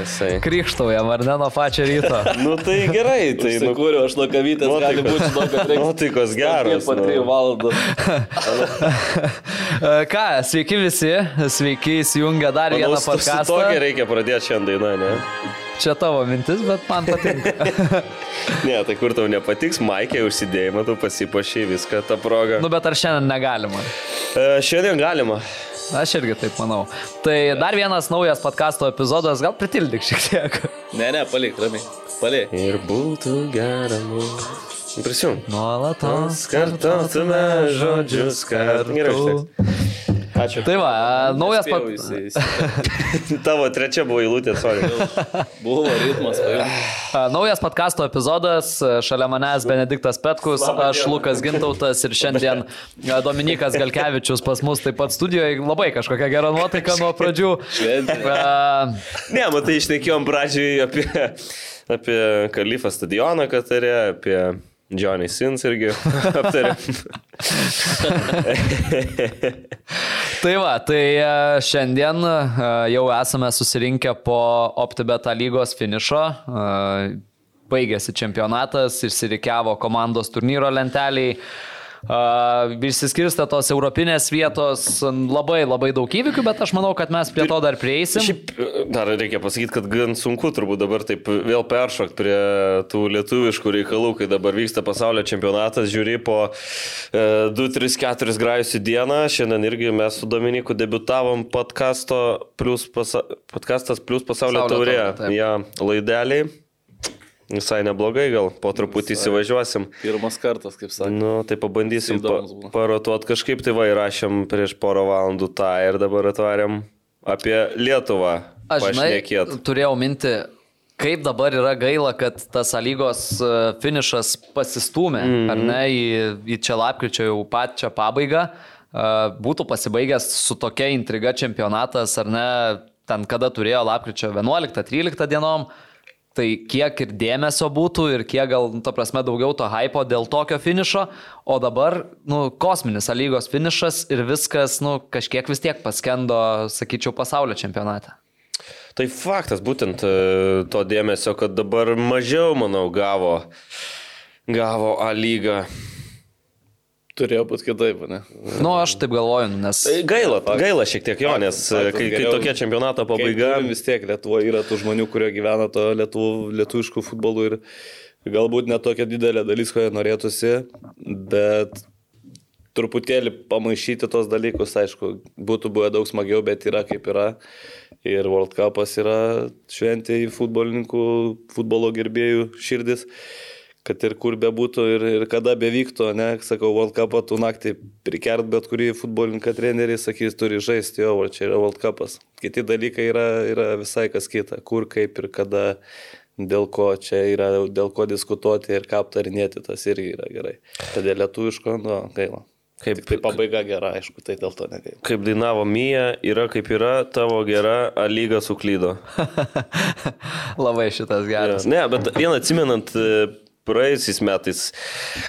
Jisai. Krikštaujam, ar ne nuo pačio ryto? Nu tai gerai, tai nu, Kūriau, aš nuo kavytės gali būti, kad reikia. nuotaikos geros, Po nu. trijų valandų. E, Ką, sveiki visi, sveiki įsijungę dar manau, vieną podcastą. Tokia reikia pradėti šiandien dainą, ne? Čia tavo mintis, bet man patinka. Ne, tai kur tau nepatiks, Maikė užsidėjai, matau, pasipašiai viską tą progą. Nu, bet ar šiandien negalima? E, šiandien galima. Aš irgi taip manau. Tai dar vienas naujas podkasto epizodas, gal pritildik šiek tiek. Ne, ne, palik, ramiai. Palik. Ir būtų gera mums. Prisijung. Nuolatos Kartotume žodžius kartu. Gerai, užteks. Ačiū. Tai va, naujas jisai- Tavo trečia buvo eilutė, sorry. Buvo ritmas. A, Naujas podkasto epizodas, šalia manęs Benediktas Petkus, aš Lukas Gintautas ir šiandien Dominikas Galkevičius pas mus taip pat studijoje. Labai kažkokia gera nuotaika nuo pradžių. Ne, matai, išnekėjom pradžioj apie, apie Kalifą stadioną Katarė, apie Johnny Sins irgi aptarėm. Tai va, tai a, šiandien a, jau esame susirinkę po OptiBeta lygos finišo. A, Baigėsi čempionatas, išsirikiavo komandos turnyro lenteliai. Uh, išsiskirsta tos europinės vietos, labai labai daug įvykių, bet aš manau, kad mes prie to dar prieisim. Šiaip dar reikia pasakyti, kad gan sunku turbūt dabar taip vėl peršokti prie tų lietuviškų reikalų, kai dabar vyksta pasaulio čempionatas, žiūri po e, 2-3-4 grajus į dieną. Šiandien irgi mes su Dominiku debutavom podcasto plus pasa, podcastas plus pasaulio Pasaulio taurė. taurė. Ja, laideliai. Visai neblogai, gal po truputį įsivažiuosim. Pirmas kartas, kaip sakė. Nu, tai pabandysim pa, parotuot kažkaip, tai va įrašėm prieš porą valandų tą ir dabar atvarėm apie Lietuvą. Aš žinai, turėjau minti, kaip dabar yra gaila, kad tas A lygos e, finišas pasistumė, mm. ar ne, į, į čia lapkričio jau pačią pabaigą. E, Būtų pasibaigęs su tokia intriga čempionatas, ar ne, ten kada turėjo lapkričio 11-13 dienom. Tai kiek ir dėmesio būtų ir kiek gal, nu, ta prasme, daugiau to hypo dėl tokio finišo, o dabar, nu, kosminis lygos finišas ir viskas, nu, kažkiek vis tiek paskendo, sakyčiau, pasaulio čempionate. Tai faktas būtent e, to dėmesio, kad dabar mažiau, manau, gavo, gavo A lygą. Turėjo būti kitaip, ne? Nu, aš taip galvoju, nu, nes... Tai Gaila, gaila šiek tiek jo, nes e, Faktas, kai, kai tokia čempionato pabaiga. Vis tiek Lietuvoje yra tų žmonių, kurie gyvena to lietu, lietuviškų futbolų ir galbūt ne tokia didelė dalis, ko jie norėtųsi, bet truputėlį pamaišyti tos dalykus, aišku, būtų buvę daug smagiau, bet yra kaip yra. Ir World Cupas yra šventė į futbolininkų, futbolo gerbėjų širdis, kad ir kur bebūtų ir, ir kada bevyktų, ne, sakau, World Cupą tu naktį prikert bet kurį futbolininką trenerį, sakys, turi žaisti, jo, čia yra World Cupas. Kiti dalykai yra, yra visai kas kita, kur, kaip ir kada, dėl ko čia yra, dėl ko diskutuoti ir ką aptarinėti, tas irgi yra gerai. Todėl lietuviško, nu, gaila. Kaip, Tik tai pabaiga gera, aišku, tai dėl to negaila. kaip dainavo Mija, yra kaip yra, tavo gera, A lyga suklydo. Labai šitas geras. Ne, bet vieną atsimenant praėjusiais metais,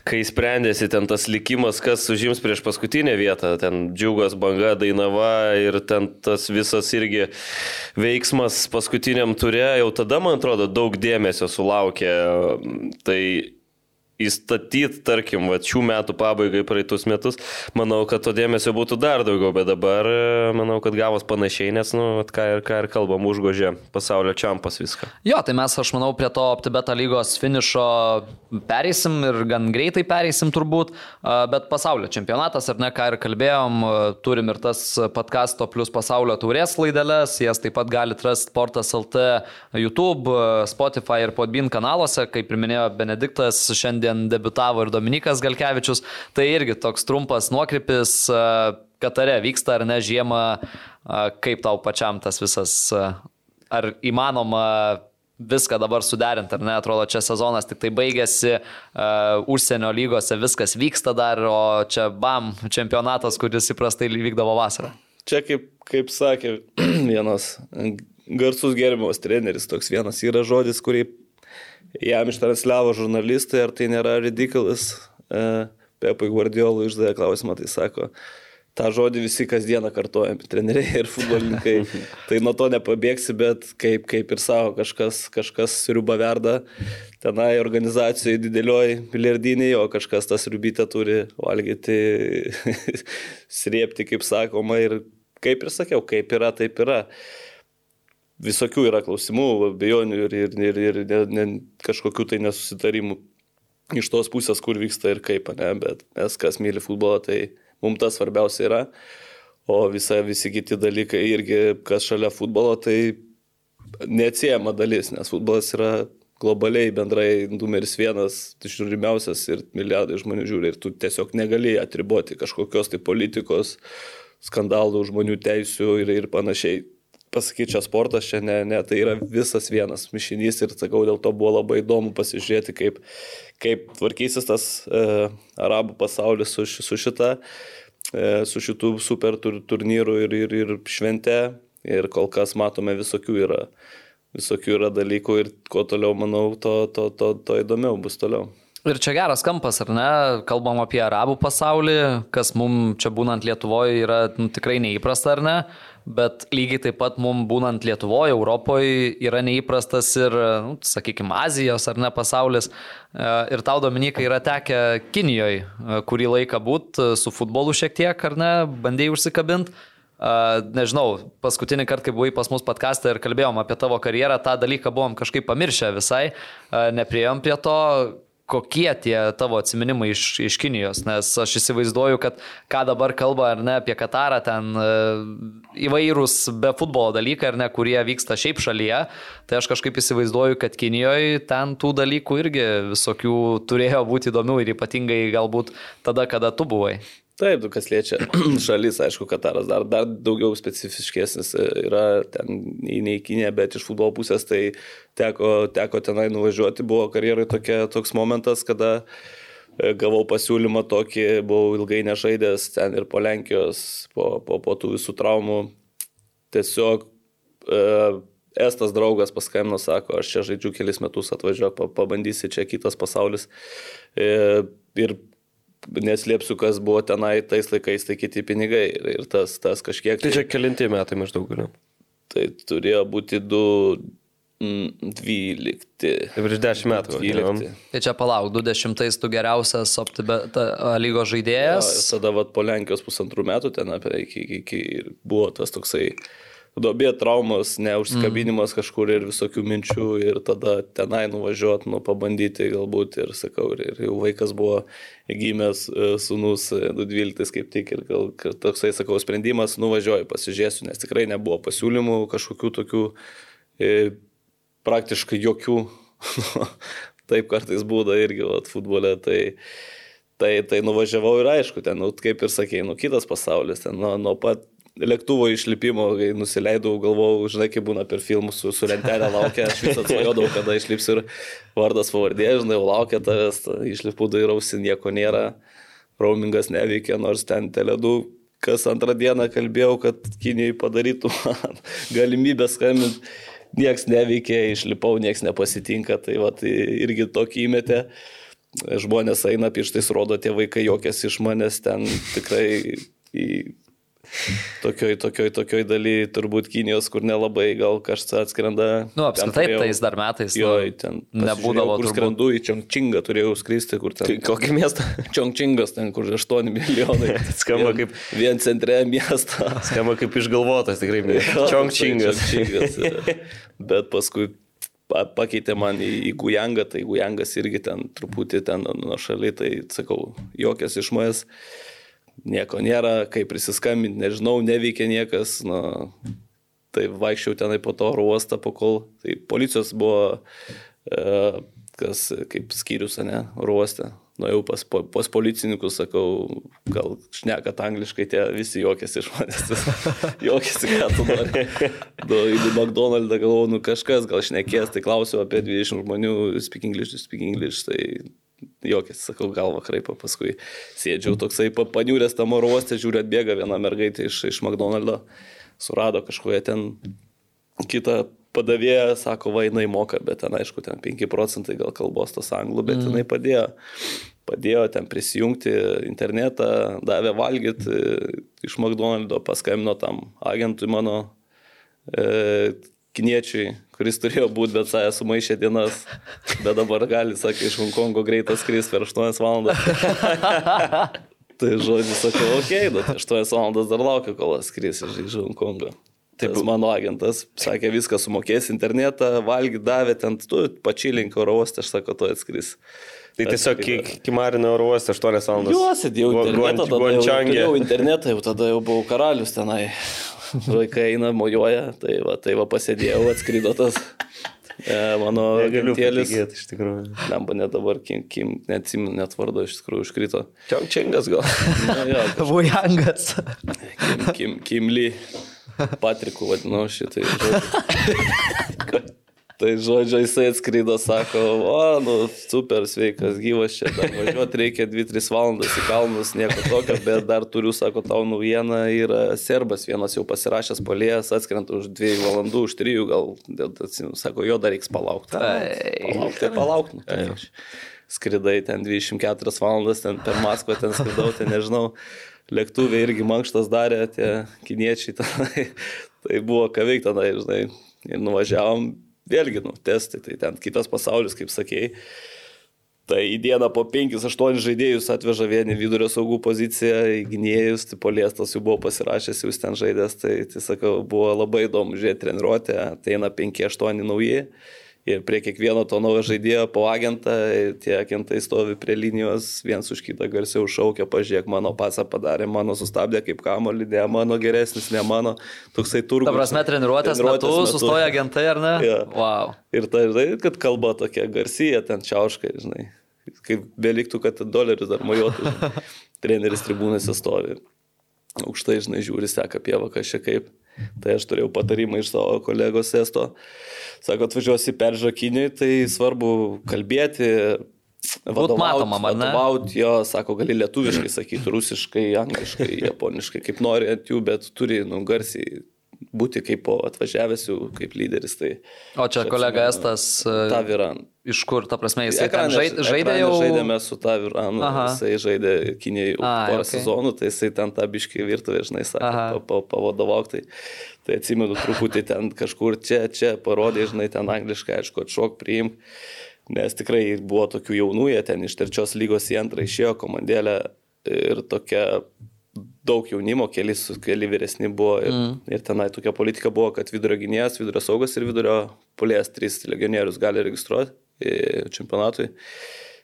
kai sprendėsi ten tas likimas, kas užims prieš paskutinę vietą, ten džiugos banga, dainava ir ten tas visas irgi veiksmas paskutiniam turė, jau tada, man atrodo, daug dėmesio sulaukė. Tai įstatyti, tarkim, va, šių metų pabaigai praeitus metus, manau, kad to dėmesio būtų dar daugiau, bet dabar e, manau, kad gavos panašiai, nes, nu, vat ką ir, ką ir kalbam, užgožė pasaulio čempas viską. Jo, tai mes, aš manau, prie to OptiBeta lygos finišo pereisim ir gan greitai pereisim turbūt, a, bet pasaulio čempionatas, ar ne, ką ir kalbėjom, a, turim ir tas podcasto plus pasaulio taurės laideles, jas taip pat galite rasti Portas LT, YouTube, Spotify ir Podbean kanaluose, kaip ir minėjo Benediktas, šiandien debitavo ir Dominikas Galkevičius, tai irgi toks trumpas nuokrypis. Katare vyksta ar ne žiemą, kaip tau pačiam tas visas, ar įmanoma viską dabar suderinti, ar ne, atrodo, čia sezonas tik tai baigėsi, uh, užsienio lygose viskas vyksta dar, o čia bam, čempionatas, kuris įprastai vykdavo vasarą. čia kaip, kaip sakė vienas garsus gerimos treneris, toks vienas yra žodis, kurį jam ištransliavo žurnalistai, ar tai nėra ridiculous. E, Pepui Guardiolui uždavė klausimą, tai sako, tą žodį visi kasdieną kartojam, treneriai ir futbolininkai. tai nuo to nepabėgsi, bet kaip, kaip ir savo, kažkas, kažkas sriuba verda, tenai organizacijoje didelioj milijardiniai, o kažkas tas sriubytę turi valgyti, sriepti, kaip sakoma, ir kaip ir sakiau, kaip yra, taip yra. Visokių yra klausimų, abejonių ir, ir, ir, ir ne, ne, kažkokių tai nesusitarimų iš tos pusės, kur vyksta ir kaip, ne, bet mes, kas myli futbolą, tai mums tas svarbiausia yra, o visa, visi kiti dalykai irgi, kas šalia futbolo, tai neatsiejama dalis, nes futbolas yra globaliai bendrai numeris vienas, žiūrimiausias ir milijardai žmonių žiūri ir tu tiesiog negali atriboti kažkokios tai politikos, skandalų, žmonių teisių ir, ir panašiai pasakyti, čia sportas, čia ne, ne, tai yra visas vienas mišinys ir, sakau, dėl to buvo labai įdomu pasižiūrėti, kaip, kaip tvarkysis tas e, arabų pasaulis su, su šita, e, su šitų super tur, turnyrų ir, ir, ir švente. Ir kol kas matome visokių yra, visokių yra dalykų ir kuo toliau, manau, to, to, to, to įdomiau bus toliau. Ir čia geras kampas, ar ne? Kalbam apie arabų pasaulį, kas mums čia būnant Lietuvoje yra nu, tikrai neįprasta, ar ne? Bet lygiai taip pat mums būnant Lietuvoje, Europoje yra neįprastas ir, nu, sakykime, Azijos ar ne pasaulis. E, ir tau, Dominikai, yra tekę Kinijoje kurį laiką būt su futbolu šiek tiek, ar ne, bandėjai užsikabinti. Nežinau, paskutinį kartą, kai buvai pas mus podcast'e ir kalbėjom apie tavo karjerą, tą dalyką buvom kažkaip pamiršę visai, neprieėm prie to kokie tie tavo atsiminimai iš, iš Kinijos, nes aš įsivaizduoju, kad ką dabar kalba ar ne apie Katarą, ten e, įvairūs be futbolo dalykai ar ne, kurie vyksta šiaip šalyje, tai aš kažkaip įsivaizduoju, kad Kinijoje ten tų dalykų irgi visokių turėjo būti įdomių ir ypatingai galbūt tada, kada tu buvai. Taip, kas liečia šalis, aišku, Kataras dar, dar daugiau specifiškesnis e, yra ten nei Kinė, bet iš futbolo pusės tai teko, teko tenai nuvažiuoti. Buvo karjerai tokia, toks momentas, kada e, gavau pasiūlymą tokį, buvau ilgai nežaidęs ten ir po Lenkijos, po, po, po tų visų traumų. Tiesiog e, Estas draugas paskambino, sako, aš čia žaidžiu kelis metus, atvažiuok, pabandysi, čia kitas pasaulis. E, ir neslėpsiu, kas buvo tenai tais laikais, tai kiti pinigai ir, ir tas, tas kažkiek. Tai čia kelinti metai maždaug, ne? Tai turėjo būti 2. 12. Tai prieš 10 metų. 12. Tai čia palauk, 20 tu geriausias optibeta lygos žaidėjas. Ja, tada vat, po Lenkijos pusantrų metų ten apie iki, iki, iki buvo tas toksai duobė traumos, neužskabinimas mm. kažkur ir visokių minčių ir tada tenai nuvažiuoti, nu, pabandyti galbūt ir sakau, ir, ir jau vaikas buvo gimęs e, sunus 12 e, kaip tik ir gal toksai, sakau, sprendimas, nuvažiuoju, pasižiūrėsiu, nes tikrai nebuvo pasiūlymų kažkokių tokių e, praktiškai jokių. Taip kartais būda irgi vat, futbole, tai, tai, tai nuvažiavau ir aišku, ten, nu, kaip ir sakėjai, nu, kitas pasaulis, ten nuo, nuo pat lėktuvo išlipimo, kai nusileidau, galvojau, žinai, kaip būna per filmus su, su lentelė laukia, aš vis atsvajodavau, kada išlipsiu ir vardas pavardė, žinai, laukia tavęs, išlipu dairausi, nieko nėra, roamingas neveikia, nors ten teledų, kas antrą dieną kalbėjau, kad Kinijai padarytų man galimybę skambinti, nieks neveikia, išlipau, nieks nepasitinka, tai va, tai irgi tokį įmetė. Žmonės eina pirštais, rodo, tie vaikai jokės iš manęs ten tikrai tokioj, tokioj, tokioj daly turbūt Kinijos, kur nelabai gal kažkas atskrenda. Nu, apskritai turėjau, tais dar metais. Jo, nu, ten nebūdavo. Kur skrendu į Čongčingą, turėjau skristi, kur ten. Kokį miestą? Čongčingas, ten kur 8 milijonai. Skamba kaip. Vien centre miesto. Skamba kaip išgalvotas, tikrai. Čongčingas. Bet paskui pakeitė man į, į Gujangą, tai Gujangas irgi ten truputį ten nuo šalia, tai sakau, jokias iš manęs nieko nėra, kaip prisiskambinti, nežinau, neveikia niekas. Na, tai vaikščiau tenai po to oro uostą, po kol. Tai policijos buvo, e, kas kaip skyrius, ne, oro uostą. Nuėjau pas, pas policininkus, sakau, gal šnekat angliškai, tie visi juokėsi iš manęs. juokėsi, ką tu nori. Du, į McDonald's galvoju, nu kažkas gal šnekės, tai klausiau apie 20 žmonių, speak English, speak English. Tai jokis, sakau, galva kraipa, paskui sėdžiau toksai pa- paniuręs tam oro uoste, žiūriu, atbėga viena mergaitė iš, iš McDonald'o, surado kažkoje ten kitą padavėją, sako, va, jinai moka, bet ten, aišku, ten 5 procentai gal kalbos tos anglų, bet mm. jinai padėjo. Padėjo ten prisijungti internetą, davė valgyti iš McDonald'o, paskambino tam agentui mano e, kiniečiui, kuris turėjo būti, bet sąja sumaišė dienas, bet dabar gali, sakė, iš Hongkongo greitas skris per 8 valandas. tai žodžiu, sakau, okei, okay, bet 8 valandas dar laukiu, kol skris iš, Hongkongo. Taip, mano agentas sakė, viską sumokės internetą, valgy davė ten, tu pačilink oro uostą, aš sakau, tu atskris. Tai tiesiog ki- Kimarino oro uoste 8 valandas. Jo, sėdėjau internetą, tada jau internetą, jau tada jau buvau karalius tenai. Vaikai eina, mojuoja, tai va, tai va pasėdėjau, atskrido tas e, mano patikėti, iš tikrųjų. Lemba net dabar, kim, kim neatsimenu, net vardo iš tikrųjų užkrito. Čiongčengas gal. Vujangas. Kim, Kim, Kim Lee. Patriku vadinau šitai. Tai žodžiu, jisai atskrido, sako, o, nu, super sveikas, gyvas čia, dar važiuoti reikia 2-3 valandas į kalnus, nieko tokio, bet dar turiu, sako, tau naujieną, yra serbas, vienas jau pasirašęs polėjas, atskrenta už 2 valandų, už 3, gal, sako, jo dar reiks palaukti. Palauk, tai palauk, nu, tai aš skridai ten 24 valandas, ten per Maskvą ten skridau, ten nežinau, lėktuvė irgi mankštas darė tie kiniečiai tenai, tai buvo ką veikti tenai, žinai, ir nuvažiavom, vėlgi, nu, testai, tai ten kitas pasaulis, kaip sakėjai. Tai į dieną po 5-8 žaidėjus atveža vieni vidurio saugų poziciją, gynėjus, tai poliestas jau buvo pasirašęs, jau ten žaidęs, tai, tai sakau, buvo labai įdomu žiūrėti treniruotę, ateina 5-8 nauji. Ir prie kiekvieno to naujo žaidėjo po agentą, tie agentai stovi prie linijos, viens už kitą garsiau šaukia, pažiūrėk, mano pasą padarė, mano sustabdė kaip kamolį, ne mano geresnis, ne mano, toksai turgus. Ta prasme, treniruotės metu sustoja agentai, ar ne? Jo. Wow. Ir tai, žinai, kad kalba tokia garsyja, ten čiauškai, žinai, kaip beliktų, kad dolerius dar mojuotų, treneris tribūnose stovi. Aukštai, žinai, žiūri, seka pieva, kas čia kaip. Tai aš turėjau patarimą iš savo kolegos Esto. Sako, atvažiuosi per žakinį, tai svarbu kalbėti. Būt matomam, ar ne? Vadovaut jo, sako, gali lietuviškai sakyti, rusiškai, angliškai, japoniškai, kaip nori ant jų, bet turi, nu, garsiai būti kaip po atvažiavęs jau kaip lyderis. Tai O čia kolega Estas. e, Taviran. Iš kur, ta prasme, jisai ten Ekrane- žaid- žaidė ekrane jau. Žaidėme su Taviranu, jisai žaidė Kinėje jau Ai, porą okay. sezonų, tai jisai ten tą biškį virtuvę, žinai, sakė, Aha. pa, pa, pavadovauk. Tai, tai atsimenu truputį ten kažkur čia, čia parodė, žinai, ten angliškai, aišku, atšok, priimk. Nes tikrai buvo tokių jaunų, jie ten iš trečios lygos į antrą išėjo komandėlę ir tokia daug jaunimo, keli, su- keli vyresni buvo. Ir, mm. ir tenai tokia politika buvo, kad vidurio gynėjas, vidurio saugas ir vidurio polės trys legionierius gali registruoti e, čempionatui.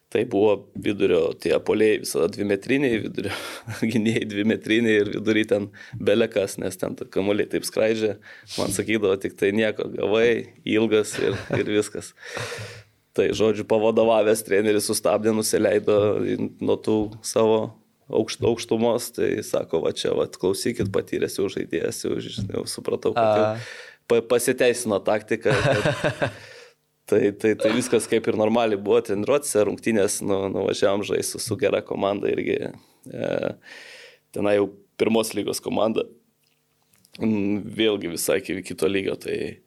Tai buvo vidurio tie polėjai visada dvimetriniai, vidurio gynėjai dvimetriniai ir vidury ten belekas, nes ten ta kamuoliai taip skraidžia. Man sakydavo, tik tai nieko, gavai, ilgas ir, ir viskas. Tai žodžiu, pavadovavęs treneris sustabdė, nusileido nuo tų savo aukšt, aukštumos, tai sako, va čia, va, klausykit, patyręs jau žaidėjas, jau, žinai, jau supratau, kad jau pasiteisino taktika. Kad, tai, tai, tai viskas kaip ir normaliai buvo, treniruotėse, rungtynės, nu, nuvažiavam žaisti su, su gera komanda irgi. E, tenai jau pirmos lygos komanda, Mm, vėlgi visai ki- kito lygio, tai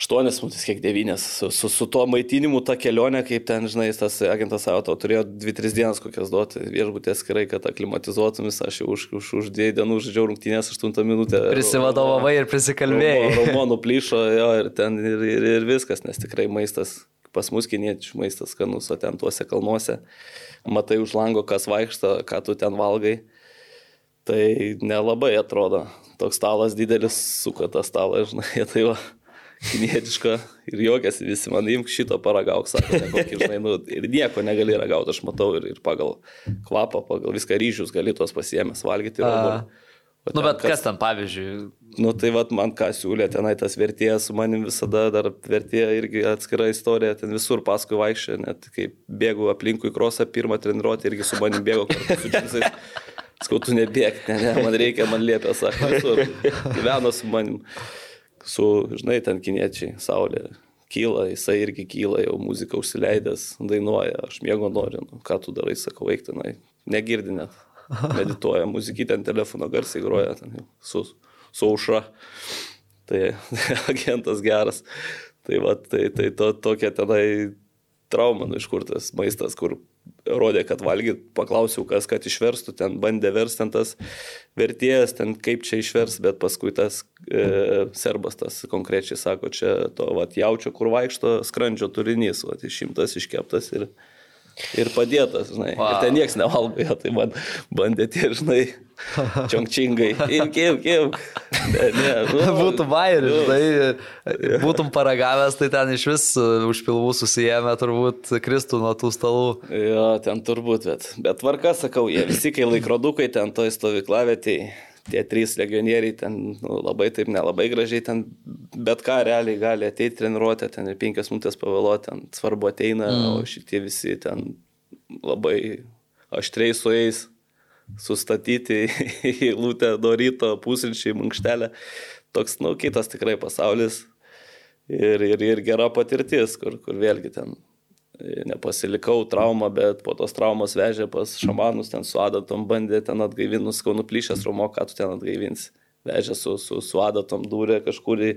aštuonias minutės, kiek devynės, su, su, su tuo maitinimu tą kelionę, kaip ten, žinai, tas agentas auto turėjo dvi, tris dienas kokias duoti viešbutės skirai, kad aklimatizuotumės, aš jau už, už, už dviejų dienų žaidžiau rungtynės aštuntą minutę. Prisivadovavai ir prisikalbėjai. Romonų plyšo, jo, ir ten ir, ir, ir viskas, nes tikrai maistas, pas mus kiniečių maistas skanus, o ten tuose kalnuose, matai už lango, kas vaikšta, ką tu ten valgai. Tai nelabai atrodo. Toks stalas didelis, suka tą stalą, žinai, tai va, kinietiška ir jokiasi visi, man imk šito paragauk, sako, ne, kokį, žinai, nu, ir nieko negali ragauti, aš matau ir, ir pagal kvapą, pagal viską ryžius gali tuos pasiemęs valgyti. ir A. obuolį. O Nu, bet kas ten, pavyzdžiui, Nu tai vad man ką siūlė, tenai tas vertėjas su manim visada, dar vertėja irgi atskira istorija, ten visur paskui vaikščia, net kai bėgu aplinkui krosą pirmą treniruotę, irgi su manim bėgo kartu su džinsais. Skautų nebėgti, ne, ne, man reikia, man liepia, sako, visur. Gyveno su manim, su, žinai, ten kiniečiai, saulė, kyla, jisai irgi kyla, jau muziką užsileidęs, dainuoja, aš miego noriu, nu, ką tu darai, sakau, veiktinai, negirdi net, medituoja, muzikytę ant telefono garsiai groja, ten jau su, su aušra. Tai agentas geras. Tai va, tai, tai to, tokia tenai trauma, nu iš kur tas maistas, kur rodė, kad valgyt, paklausiau, kas, kad išverstų, ten bandė versti tas vertėjas, ten kaip čia išvers, bet paskui tas e, serbas tas konkrečiai sako, čia to vat, jaučio, kur vaikšto skrandžio turinys, vat, išimtas, iškeptas ir ir padėtas, žinai. Wow. Ir ten niekas nevalgo, jo, tai man bandė tie, žinai, čiongčingai. Imk, imk, imk. Ne, ne, nu, būtų bairis, nu, žinai, būtum paragavęs, tai ten iš vis uh, už pilvų susijęme turbūt kristų nuo tų stalų. Jo, ten turbūt, bet, bet tvarka, sakau, jie visi kai laikrodukai ten toj stovyklavėtėje tie trys legionieriai ten nu, labai taip nelabai gražiai ten, bet ką realiai gali ateiti treniruotę, ten ir penkias minutės pavėluoti, ten svarbu ateina, mm. o šitie visi ten labai aštriai su jais sustatyti į lūtę do ryto, pusryčiai, mankštelę. Toks, nu, kitas tikrai pasaulis ir, ir, ir gera patirtis, kur, kur vėlgi ten nepasilikau traumą, bet po tos traumos vežė pas šamanus, ten su adatom bandė, ten atgaivinus, kau nuplyšęs rumo, ką tu ten atgaivinsi. Vežė su, su, su adatom dūrė kažkur į,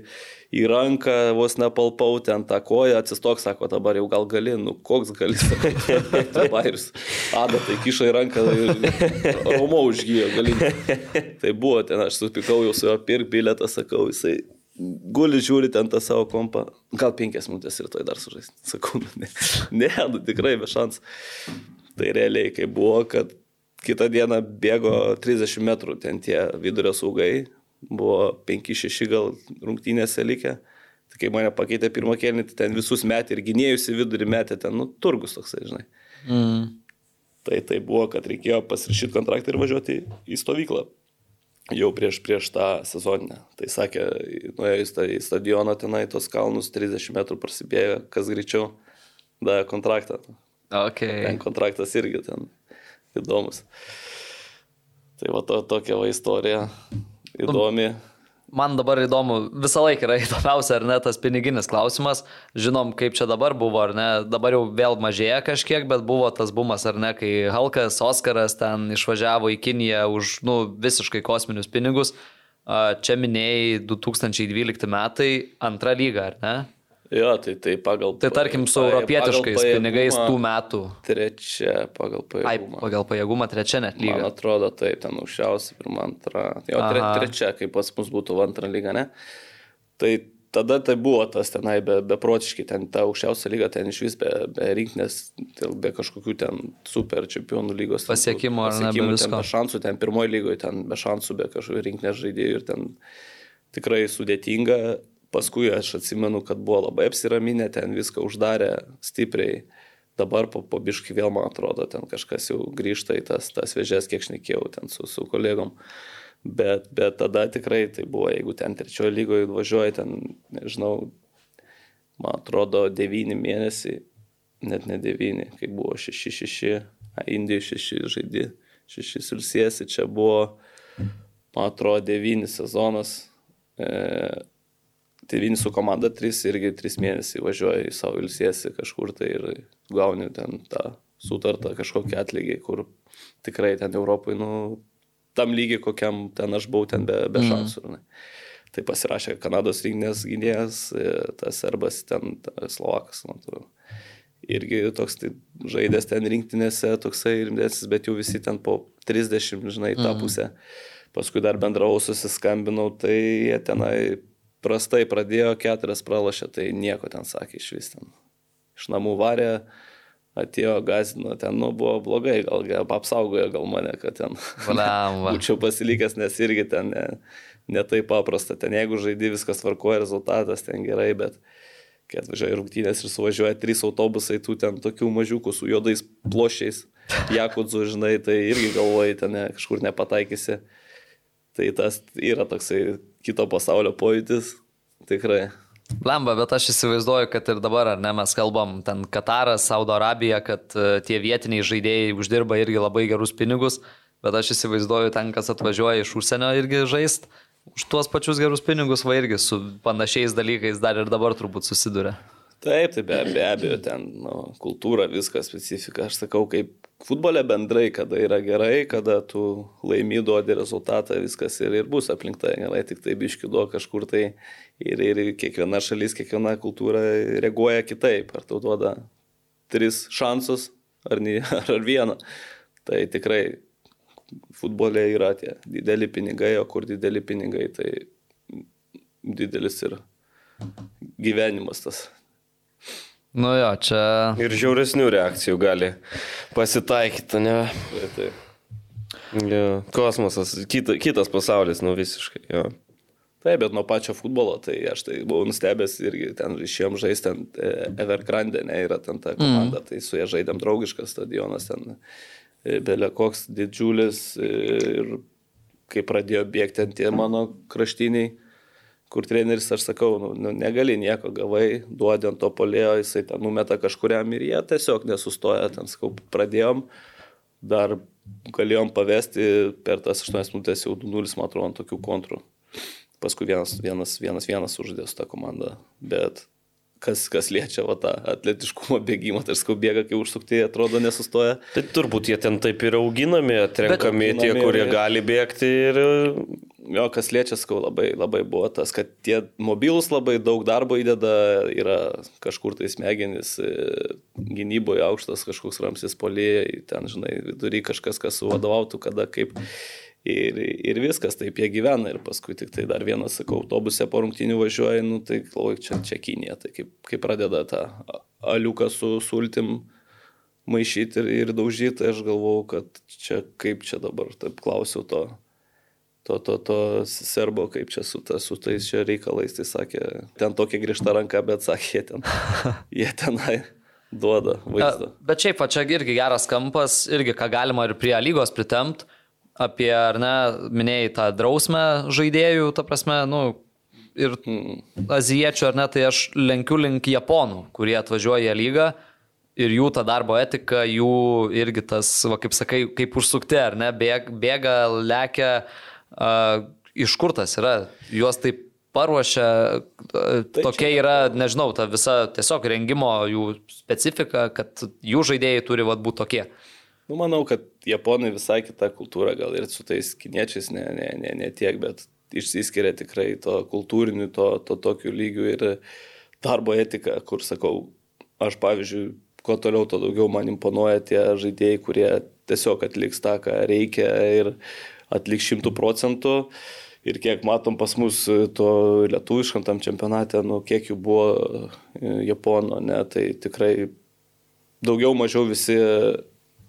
į ranką, vos nepalpau, ten tą koją, atsistok, sako, dabar jau gal gali, nu koks gali, bairis. Adatai kiša į ranką ir rumo užgyjo, gali. Tai buvo ten, aš supikau jau su juo pirk biletą, sakau, jisai guli žiūri ten tą savo kompą, gal penkias minutės ir toj dar sužaisti. Sakau, nu, ne, ne, nu, tikrai be šans. Tai realiai, kai buvo, kad kitą dieną bėgo 30 metrų ten tie vidurio saugai, buvo 5-6 gal rungtynėse likę. Tai kai mane pakeitė pirmą kelnį, tai ten visus metė ir gynėjus į vidurį metė ten, nu, turgus toksai, žinai. Mm. Tai tai buvo, kad reikėjo pasirašyti kontraktą ir važiuoti į stovyklą jau prieš, prieš tą sezoninę. Tai sakė, nuėjo į stadioną tenai, tos kalnus 30 metrų prasibėjo, kas greičiau davė kontraktą. Okay. Ten kontraktas irgi ten įdomus. Tai va to, tokia va istorija įdomi. Nu, man dabar įdomu, visą laiką yra įdomiausia, ar ne, tas piniginis klausimas. Žinom, kaip čia dabar buvo, ar ne, dabar jau vėl mažėja kažkiek, bet buvo tas bumas, ar ne, kai Halkas, Oskaras ten išvažiavo į Kiniją už, nu, visiškai kosminius pinigus. Čia minėjai 2012 metai, antra lyga, ar ne? Jo, tai, tai pagal... Tai tarkim su europietiškais pinigais tų metų. Trečia pagal pajėgumą. Ai, pagal pajėgumą trečia net lyga. Man atrodo, taip, ten aukščiausia, pirma, antra. Jo, tre, trečia, kaip pas mus būtų antra lyga, ne? Tai tada tai buvo tas tenai be, beprotiškai, ten ta aukščiausia lyga, ten iš vis be, be rinkinės, be kažkokių ten super čempionų lygos. Pasiekimo, ar ne? Be, ten be šansų, ten pirmoji lygoje, ten be šansų, be kažkokių rinkinės žaidėjų ir ten tikrai sudėtinga Paskui aš atsimenu, kad buvo labai apsiraminę, ten viską uždarė stipriai. Dabar po, po biškai vėl, man atrodo, ten kažkas jau grįžta į tas, tas vėžės, kiek šnekėjau ten su, su kolegom. Bet, bet tada tikrai tai buvo, jeigu ten trečiojo lygoje važiuoji, ten, nežinau, man atrodo, devyni mėnesiai, net ne devyni, kai buvo šeši, šeši, Indijoje šeši žaidži, šeši sulsiesi, čia buvo, man atrodo, devyni sezonas. E, Tėvynį su komanda 3 irgi 3 mėnesiai važiuoja į savo ilsiesi kažkur tai ir gauni ten tą sutartą kažkokį atlygį, kur tikrai ten Europai, nu, tam lygiai kokiam ten aš buvau ten be, be mhm. šansų. Mm. Tai pasirašė Kanados rinkinės gynėjas, e, tas serbas ten, ta, Slovakas, man atrodo. Irgi toks tai, žaidęs ten rinktinėse, toksai rimtesnis, bet jau visi ten po 30, žinai, tą mm. pusę. Paskui dar bendravau, susiskambinau, tai jie tenai prastai pradėjo, keturias pralašė, tai nieko ten sakė iš vis ten. Iš namų varė, atėjo gazino, ten, nu, buvo blogai, gal, gal apsaugojo gal mane, kad ten būčiau pasilikęs, nes irgi ten ne, ne taip paprasta. Ten jeigu žaidži viskas tvarkoja, rezultatas ten gerai, bet kai atvažiuoja rungtynės ir suvažiuoja trys autobusai, tų ten tokių mažiukų su juodais plošiais, jakudzu, žinai, tai irgi galvoji, ten ne, kažkur nepataikysi. Tai tas yra toksai kito pasaulio pojūtis, tikrai. Lemba, bet aš įsivaizduoju, kad ir dabar, ar ne, mes kalbam, ten Kataras, Saudo Arabija, kad uh, tie vietiniai žaidėjai uždirba irgi labai gerus pinigus, bet aš įsivaizduoju, ten, kas atvažiuoja iš užsienio irgi žaist, už tuos pačius gerus pinigus, va irgi su panašiais dalykais dar ir dabar turbūt susiduria. Taip, tai be, be abejo, ten nu, kultūra, viskas, specifika. Aš sakau, kaip futbole bendrai, kada yra gerai, kada tu laimi duodi rezultatą, viskas ir, ir bus aplink tai gerai, tik tai biški duo kažkur tai ir, ir kiekviena šalis, kiekviena kultūra reaguoja kitaip. Ar tau duoda tris šansus, ar, ne, ar, ar vieną. Tai tikrai futbole yra tie dideli pinigai, o kur dideli pinigai, tai didelis ir gyvenimas tas. Nu jo, čia. Ir žiauresnių reakcijų gali pasitaikyti, ne? Tai, tai. Jo. Kosmosas, kita, kitas pasaulis, nu visiškai. Jo. Taip, bet nuo pačio futbolo, tai aš tai buvau nustebęs irgi ten išėjom žaisti, ten e, Evergrande, ne, yra ten ta komanda, mm. tai su jie žaidėm draugiškas stadionas, ten e, belė koks didžiulis e, ir kai pradėjo bėgti ant tie mano kraštiniai, kur treneris, aš sakau, nu, nu, negali nieko, gavai, duodi ant to polėjo, jisai ten numeta kažkuriam ir jie tiesiog nesustoja, ten sakau, pradėjom, dar galėjom pavesti per tas 8 minutės jau 2-0, man atrodo, tokių kontrų. Paskui vienas, vienas, vienas, vienas uždėjo su tą komandą, bet kas, kas liečia va, tą atletiškumo bėgimą, tai skau bėga, kai užsukti, atrodo, nesustoja. Tai turbūt jie ten taip ir auginami, atrenkami Bet, tie, kurie ir- gali bėgti ir Jo, kas liečia, skau, labai, labai buvo tas, kad tie mobilus labai daug darbo įdeda, yra kažkur tai smegenys, e, gynyboje aukštas kažkoks ramsis polėjai, ten, žinai, vidury kažkas, kas suvadovautų, kada kaip. Ir, ir viskas, taip jie gyvena. Ir paskui tik tai dar vienas, sakau, autobuse po rungtinių važiuoja, nu tai galvoju, čia, čia Kinija, tai kaip, kaip pradeda tą aliuką su sultim maišyti ir, ir daužyti, tai aš galvau, kad čia kaip čia dabar, taip klausiau to to, to, to serbo, kaip čia su, ta, su tais čia reikalais, tai sakė, ten tokia grįžta ranka, bet sakė, jie, ten, jie tenai duoda vaizdą. Bet šiaip, čia irgi geras kampas, irgi ką galima ir prie lygos pritemt, apie, ar ne, minėjai tą drausmę žaidėjų, ta prasme, nu, ir azijiečių, ar ne, tai aš lenkiu link japonų, kurie atvažiuoja į lygą. Ir jų ta darbo etika, jų irgi tas, va, kaip sakai, kaip užsukti, ar ne, bėg, bėga, lekia, uh, iš kur tas yra, juos taip paruošia, uh, tokia yra, nežinau, ta visa tiesiog rengimo jų specifika, kad jų žaidėjai turi vat, būti tokie. Nu, manau, kad japonai visai kita kultūra, gal ir su tais kiniečiais ne, ne, ne, ne tiek, bet išsiskiria tikrai to kultūriniu, to, to tokiu lygiu ir darbo etika, kur sakau, aš pavyzdžiui, kuo toliau, to daugiau man imponuoja tie žaidėjai, kurie tiesiog atliks tą, ką reikia ir atliks šimtų procentų. Ir kiek matom pas mus to lietuviškam tam čempionate, nu, kiek jų buvo e, Japono, ne, tai tikrai daugiau mažiau visi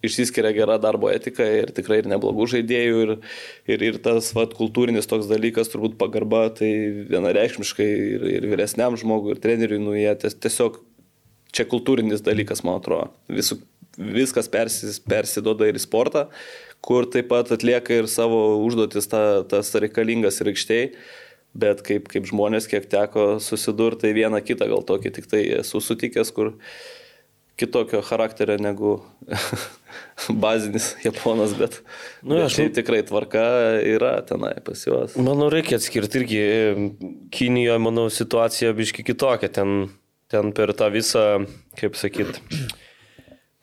išsiskiria gera darbo etika ir tikrai ir neblogų žaidėjų ir, ir, ir tas vat, kultūrinis toks dalykas, turbūt pagarba, tai vienareikšmiškai ir, ir vyresniam žmogui, ir treneriui, nu jie ties- tiesiog čia kultūrinis dalykas, man atrodo. Visų, viskas persis, persidoda ir į sportą, kur taip pat atlieka ir savo užduotis ta, tas reikalingas ir aikštėj. Bet kaip, kaip žmonės, kiek teko susidurti, tai vieną kitą gal tokį tik tai esu sutikęs, kur kitokio charakterio negu bazinis japonas, bet, Nu, bet aš- šiaip tikrai tvarka yra tenai pas juos. Manau, reikia atskirti irgi. Kinijoje, manau, situacija biški kitokia. Ten, ten per tą visą, kaip sakyt,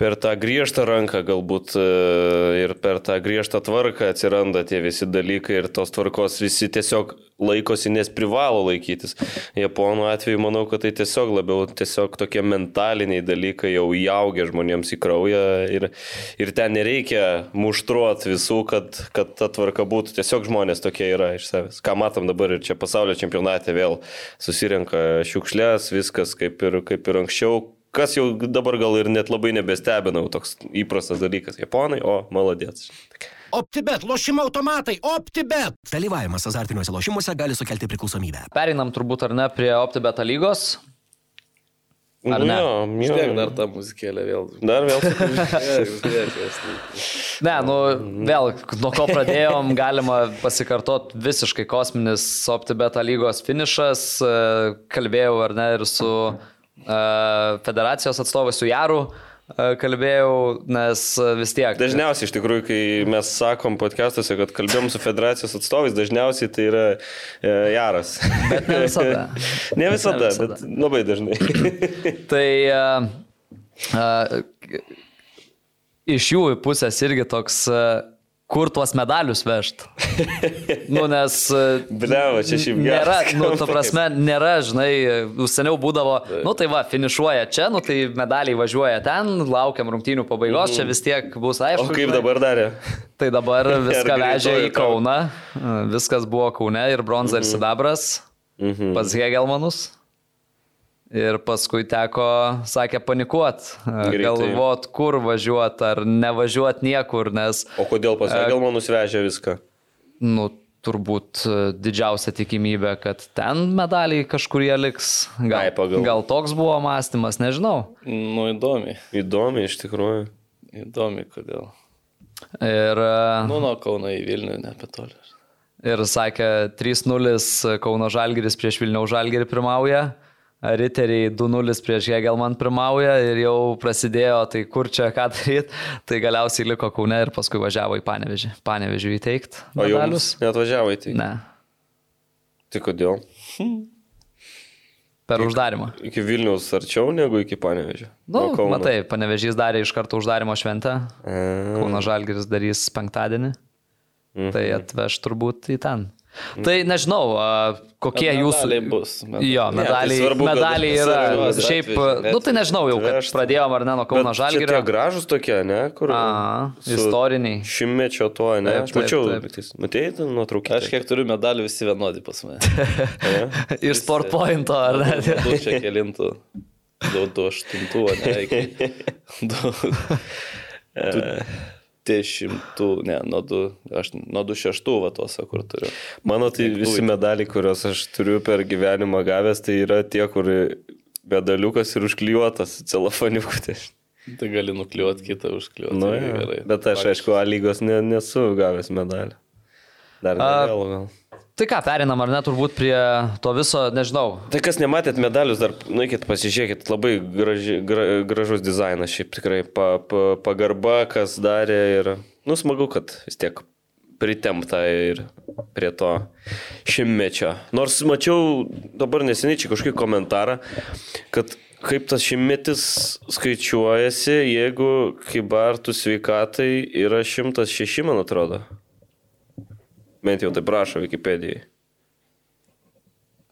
per tą griežtą ranką galbūt e, ir per tą griežtą tvarką atsiranda tie visi dalykai ir tos tvarkos visi tiesiog laikosi, nes privalo laikytis. Japonų atveju manau, kad tai tiesiog labiau tiesiog tokie mentaliniai dalykai jau įaugę žmonėms į kraują ir, ir ten nereikia muštruot visų, kad, kad ta tvarka būtų. Tiesiog žmonės tokie yra iš savęs. Ką matom dabar ir čia pasaulio čempionate vėl susirenka šiukšlės, viskas kaip ir, kaip ir anksčiau. Kas jau dabar gal ir net labai nebestebina, jau toks įprastas dalykas. Japonai, o maladėts. OptiBet, lošimo automatai, OptiBet. Dalyvavimas azartiniuose lošimuose gali sukelti priklausomybę. Pereinam turbūt ar ne prie OptiBeta lygos. Ar ne? Jo, jo. Tiek dar tą muzikėlę vėl. Dar vėl. Žiūrėk, žiūrėk. Ne, nu vėl, nuo ko pradėjom, galima pasikartot visiškai kosminis OptiBeta lygos finišas. E, Kalbėjau ar ne ir su e, federacijos atstovais, su Jaru. kalbėjau, nes vis tiek. Dažniausiai, iš tikrųjų, kai mes sakom podcastuose, kad kalbėjom su federacijos atstovais, dažniausiai tai yra e, Jaras. Bet ne visada. ne visada, Ne visada. bet labai dažnai. Tai uh, uh, iš jų pusės irgi toks, uh, kur tuos medalius vežt. nu, nes... Uh, Bliavo, čia šiaip geras Nėra, nu, ta prasme, nėra, žinai, seniau būdavo, nu tai va, finišuoja čia, nu tai medaliai važiuoja ten, laukiam rungtynių pabaigos, čia vis tiek bus aišku. O kaip žinai. dabar darė? Tai dabar viską vežė į? Kauną, viskas buvo Kaune ir bronza ir sidabras Mhm. pas Hegelmanus. Ir paskui teko, sakė, panikuot, Greitai. galvot, kur važiuot ar nevažiuot niekur, nes, O kodėl pas Egelmanus vežė viską? nu, turbūt e, didžiausia tikimybė, kad ten medaliai kažkur jie liks. Gal, Ai, gal toks buvo mąstymas, nežinau. Nu, įdomi. Įdomi, iš tikrųjų. Įdomi, kodėl. Ir, e, Nu, nuo Kauno į Vilnių, ne apie tolį. ir sakė, 3-0 Kauno Žalgiris prieš Vilniaus Žalgirį pirmauja. Riteriai 2-0 prieš Hegelman pirmauja ir jau prasidėjo, tai kur čia ką daryti, tai galiausiai liko Kaune ir paskui važiavo į Panevežį. Panevežį įteikti. O jums net važiavo į tai? Ne, Tai kodėl? per uždarimą. Iki Vilnius arčiau negu iki Panevežio. Na, nu, matai, Panevežys darė iš karto uždarimo šventę, A, Kauno Žalgiris darys penktadienį, tai atveš turbūt į ten. Tai nežinau, a, kokie Bet jūsų... medaliai bus. Jo, Ne, tai medaliai, svarbu, medaliai yra. svarbiausia Šiaip, atvežė, nu tai nežinau jau, kad pradėjom ar ne nuo Kauno Žalgirio. Tie gražus tokie, ne? Kur, A, istoriniai. Šimtmečio to, ne? Taip, Aš mačiau, taip, taip. taip. matėjai nuotrauką. Aš kiek turiu medalių, visi vienodi pas mane. Iš sport pointo, ar ne? Du čia kelintų. Du, du aštuntų, ne iki. Du. Du dešimtų, ne, nuo du, aš nuo du šeštų, va tuose, kur turiu. Mano tai visi medaliai, kuriuos aš turiu per gyvenimą gavęs, tai yra tie, kur medaliukas ir užklijuotas celofaniuku. Tai. Tai gali nukliuoti kitą, užkliuoti. Nu, jo. gerai. Bet aš, aišku, A lygos ne, nesu gavęs medalį. Dar A, nevėlu gal. Tai ką, perinam ar ne turbūt prie to viso, nežinau. Tai kas nematėt medalius, dar nuikit pasižiūrėkit, labai graži, gra, gražus dizainas, šiaip tikrai pa, pa, pagarba, kas darė ir, nu, smagu, kad vis tiek pritempta ir prie to šimtmečio. Nors mačiau dabar neseniai čia kažkokį komentarą, kad kaip tas šimtmetis skaičiuojasi, jeigu kibartų sveikatai yra 106, man atrodo. Bent jau tai prašo Wikipedijai.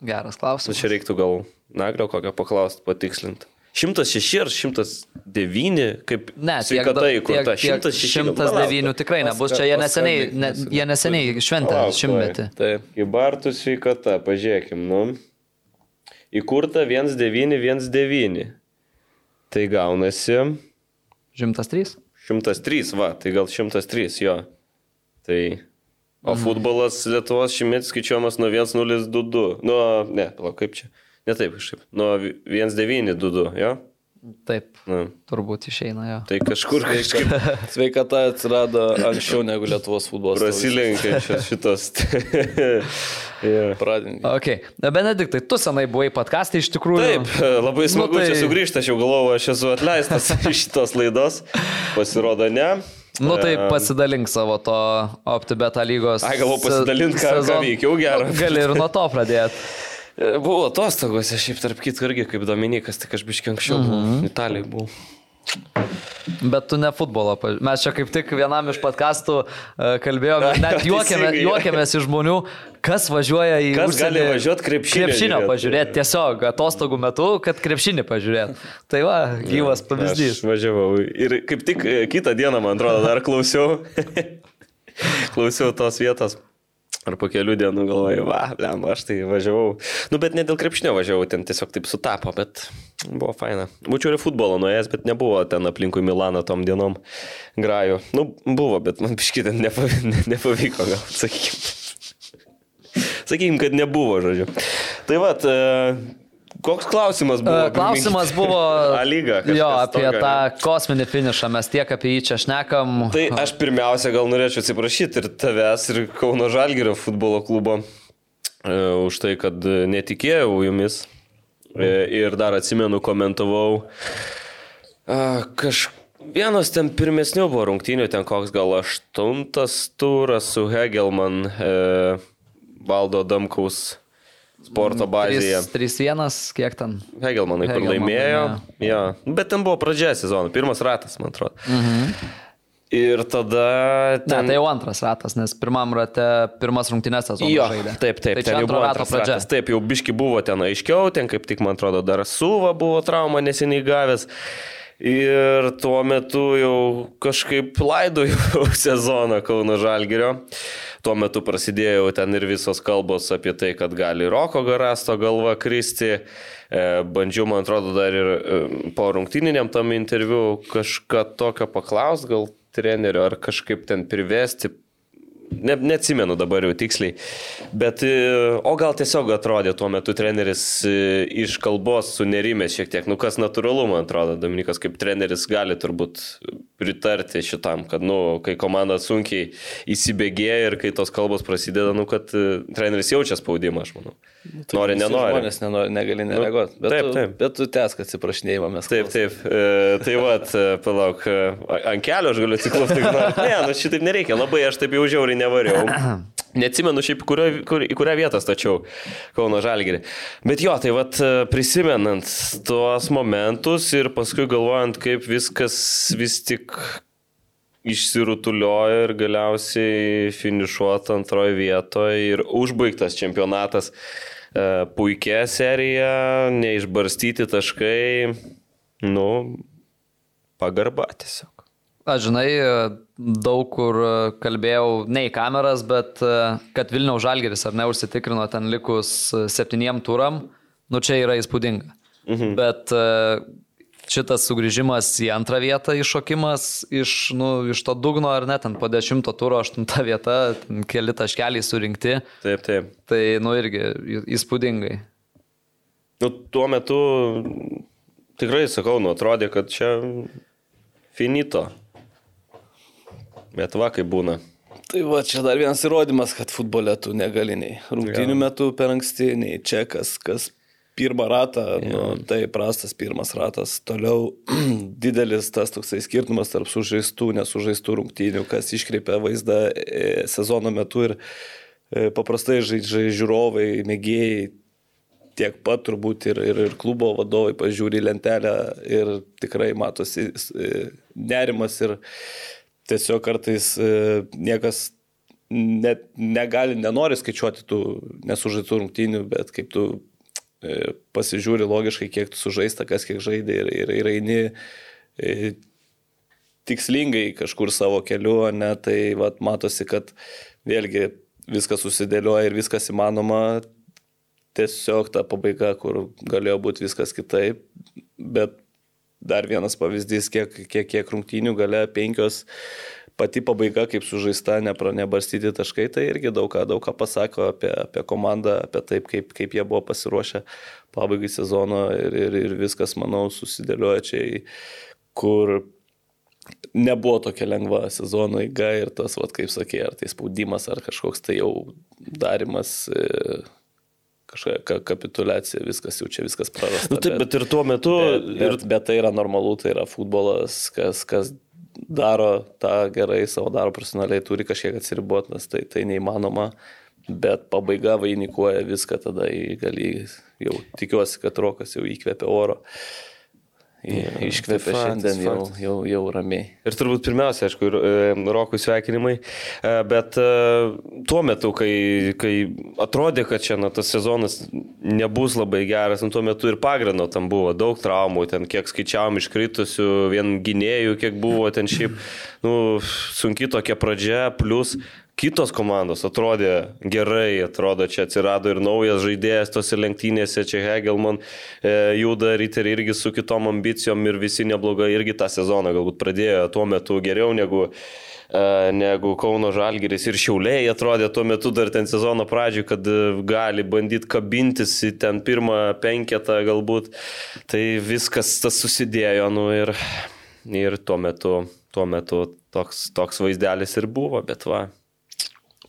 Geras Nu, klausimas. čia reiktų gal naglio kokią paklausti, patikslinti. 106 ar 109, kaip Ne, tiek, sveikata įkurta. tiek, tiek 106. 109 tikrai nebus. Čia jie neseniai, ne, jie neseniai šventė šimtmetį. Taip. Kibartų sveikata, pažiūrėkim, nu. Įkurta 1919. Tai gaunasi 103? 103, va, tai gal 103, jo. Tai. O futbolas Lietuvos šimtmetis skaičiuojamas nuo 1022. Nuo, ne, palauk, kaip čia? Ne taip kažkaip. Nuo 1922, jo? Taip, Nu, turbūt išeina jo. tai kažkur kažkaip Sveikata atsirado anksčiau negu Lietuvos futbolas. prasilenkiančios šitos. yeah. Pradinį. Ok, Benediktai, tu senai buvai podcastai iš tikrųjų. Taip, labai smagu Nu, nu, tai- tai... čia sugrįžti, aš jau galvoju, aš esu atleistas iš šitos laidos. Pasirodo, ne. Nu tai pasidalink savo to OptiBeta lygos. Ai, galvoju pasidalint, ką- ką veikiau gero. Nu, Gali ir nuo to pradėti. Buvau atostogose, šiaip tarp kitko irgi kaip Dominikas, tik aš biškiai anksčiau Mhm. buvau. Italijai buvau. Bet tu ne futbolo. paž- Mes čia kaip tik vienam iš podkastų e, kalbėjome, net Teisingai. juokėmės iš žmonių, kas važiuoja į... Kas gali užsienį važiuot krepšinio Krepšinio žiūrėt? pažiūrėti, tiesiog atostogų metu, kad krepšinį pažiūrėti. Tai va, gyvas pavyzdys. Aš važiavau ir kaip tik e, kitą dieną, man atrodo, dar klausiau. klausiau tos vietos. Ar po kelių dienų galvoju, va, lem, aš tai važiavau. Nu, bet ne dėl krepšinio važiavau, ten tiesiog taip sutapo, bet buvo faina. Būčiau ir į futbolą nuėjęs, bet nebuvo ten aplinkui Milaną tom dienom grajų. Nu, buvo, bet man biškit ten nepavyko, ne, nepavyko, gal, sakykime. Sakykime, kad nebuvo, žodžiu. Tai va, koks klausimas buvo? E, Klausimas buvo lyga. jo, apie tokio, tą ne? kosminį finišą, mes tiek apie jį čia šnekam. Tai aš pirmiausia gal norėčiau atsiprašyti ir tavęs, ir Kauno Žalgirio futbolo klubo e, už tai, kad netikėjau jumis. E, ir dar atsimenu, komentavau A, kaž... Vienas ten pirmesnių buvo rungtynių, ten koks gal aštuntas turas su Hegelman, e, valdo Damkaus sporto bazėje. 3-1, kiek ten? Hegelmanai, kur Hegelman laimėjo. laimėjo. Ja. Bet ten buvo pradžia sezono, pirmas ratas, man atrodo. Mhm. Ir tada Ne, ten... tai jau antras ratas, nes pirmam rate pirmas rungtynės sezono Jo, žaidė. taip, taip, tai ten jau buvo antras pradžia. ratas. Taip, jau biški buvo ten aiškiau, ten kaip tik, man atrodo, dar suva buvo trauma neseniai gavęs. Ir tuo metu jau kažkaip laidojau sezoną Kauno Žalgirio. Tuo metu prasidėjo ten ir visos kalbos apie tai, kad gali Roko Garasto galva kristi. E, Bandžiau, man atrodo, dar ir e, po rungtyniniam tam interviu kažką tokio paklaust, gal trenerio, ar kažkaip ten privesti ne, neatsimenu dabar jau tiksliai, bet e, o gal tiesiog atrodė tuo metu treneris e, iš kalbos sunerimęs šiek tiek, nu kas natūralu, man atrodo, Dominikas kaip treneris gali turbūt pritarti šitam, kad, nu, kai komanda sunkiai įsibėgėja ir kai tos kalbos prasideda, nu, kad e, treneris jaučia spaudimą, aš manau. Nori, Visi nenori. Žmonės nenori, negali nereaguoti. Bet, taip, tu- taip. bet tu tęsk atsiprašinėjimą mes. Taip, taip. E, tai vad, palauk, e, ant kelio aš galiu nori. Ne, nu šitaip nereikia, labai aš taip jau žiauriai nevariau. Neatsimenu šiaip, kurio, kur, į kurią vietą stačiau Kauno Žalgirį. Bet jo, tai vad, prisimenant tuos momentus ir paskui galvojant, kaip viskas vis tik išsirutuliojo ir galiausiai finišuota antroje vietoje ir užbaigtas čempionatas. E, Puikia serija, neišbarstyti taškai, nu, pagarba tiesiog. Aš žinai, daug kur kalbėjau ne į kameras, bet kad Vilniaus Žalgeris ar ne užsitikrino ten likus septyniem turam, nu čia yra įspūdinga. Mhm. Bet e, šitas sugrįžimas į antrą vietą iššokimas iš, nu, iš to dugno ar net ten po dešimto turo aštunta vieta, ten keli taškeliai surinkti, Taip, taip. tai nu irgi įspūdingai. Nu, tuo metu tikrai sakau, nu, atrodė, kad čia finito. Bet va, kaip būna. Tai va, čia dar vienas įrodymas, kad futbole tu negali nei rungtynių metu per anksti, nei čia kas, kas pirmą ratą, nu, tai prastas pirmas ratas. Toliau didelis tas toksai skirtumas tarp sužaistų, nesužaistų rungtynių, kas iškreipia vaizdą e, sezono metu ir e, paprastai žaidžia žiūrovai, mėgėjai tiek pat turbūt ir, ir, ir klubo vadovai pažiūri lentelę ir tikrai matosi e, nerimas ir tiesiog kartais niekas net negali, nenori skaičiuoti tų nesužaitų rungtynių, bet kaip tu pasižiūri logiškai, kiek sužaista, kas kiek žaidė ir, ir, ir eini e, tikslingai kažkur savo keliu, ne, tai vat, matosi, kad vėlgi viskas susidėlioja ir viskas įmanoma, tiesiog ta pabaiga, kur galėjo būti viskas kitaip, bet dar vienas pavyzdys, kiek, kiek, kiek rungtynių gale penkios pati pabaiga, kaip sužaista, nepra- nebarstyti taškai, tai irgi daug ką, daug ką pasako apie, apie komandą, apie taip, kaip, kaip jie buvo pasiruošę pabaigai sezono ir, ir, ir viskas, manau, susidėlioja čia, kur nebuvo tokia lengva sezono eiga ir tas, vat, kaip sakė, ar tai spaudimas, ar kažkoks tai jau darimas. E, Kažkokia ka- kapitulacija, viskas jau čia viskas prarasta. Nu, taip, bet ir tuo metu... Bet, Ir bet, bet tai yra normalu, tai yra futbolas, kas, kas daro tą gerai, savo daro profesionaliai, turi kažkiek atsiriboti, nes tai, tai neįmanoma, bet pabaiga vainikuoja viską, tada gali, jau tikiuosi, kad Rokas jau įkvėpė oro. I- Iškvėpė šiandien jau, jau, jau ramiai. Ir turbūt pirmiausia, aišku, ir e, Rokui sveikinimai, e, bet e, tuo metu, kai, kai atrodė, kad čia na, tas sezonas nebus labai geras, nu, tuo metu ir pagrindo tam buvo daug traumų, ten kiek skaičiavom iškritusių, vien gynėjų, kiek buvo ten šiaip, nu, sunki tokia pradžia, plus kitos komandos atrodė gerai, atrodo, čia atsirado ir naujas žaidėjas tose lenktynėse, čia Hegelman e, juda riteriai irgi su kitom ambicijom ir visi neblogai irgi tą sezoną galbūt pradėjo tuo metu geriau negu, e, negu Kauno Žalgiris ir Šiauliai atrodė tuo metu dar ten sezono pradžioj, kad e, gali bandyti kabintis į ten pirmą penketą galbūt, tai viskas tas susidėjo, nu ir, ir tuo metu, tuo metu toks, toks vaizdelis ir buvo, bet va.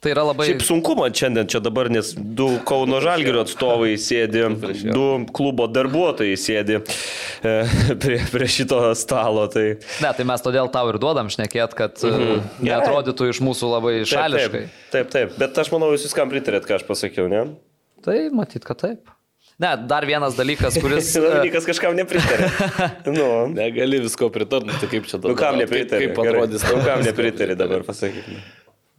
Tai yra labai... Šiaip sunku man šiandien čia dabar, nes du Kauno Žalgirio atstovai sėdi, du klubo darbuotojai sėdi e, prie, prie šito stalo. Tai... Ne, tai mes todėl tau ir duodam šnekėt, kad mhm. neatrodytų iš mūsų labai šališkai. Taip, taip, taip, bet aš manau, jūs viskam pritarėt, ką aš pasakiau, ne? Tai matyt, kad taip. Ne, dar vienas dalykas, kuris... dalykas kažkam nepritarė. nu. Negali visko pritarti, tai kaip čia dabar. Nu, kam nepritarė? Kaip, kaip atrodys? Nu, kam nepritarė dabar, pasakykime.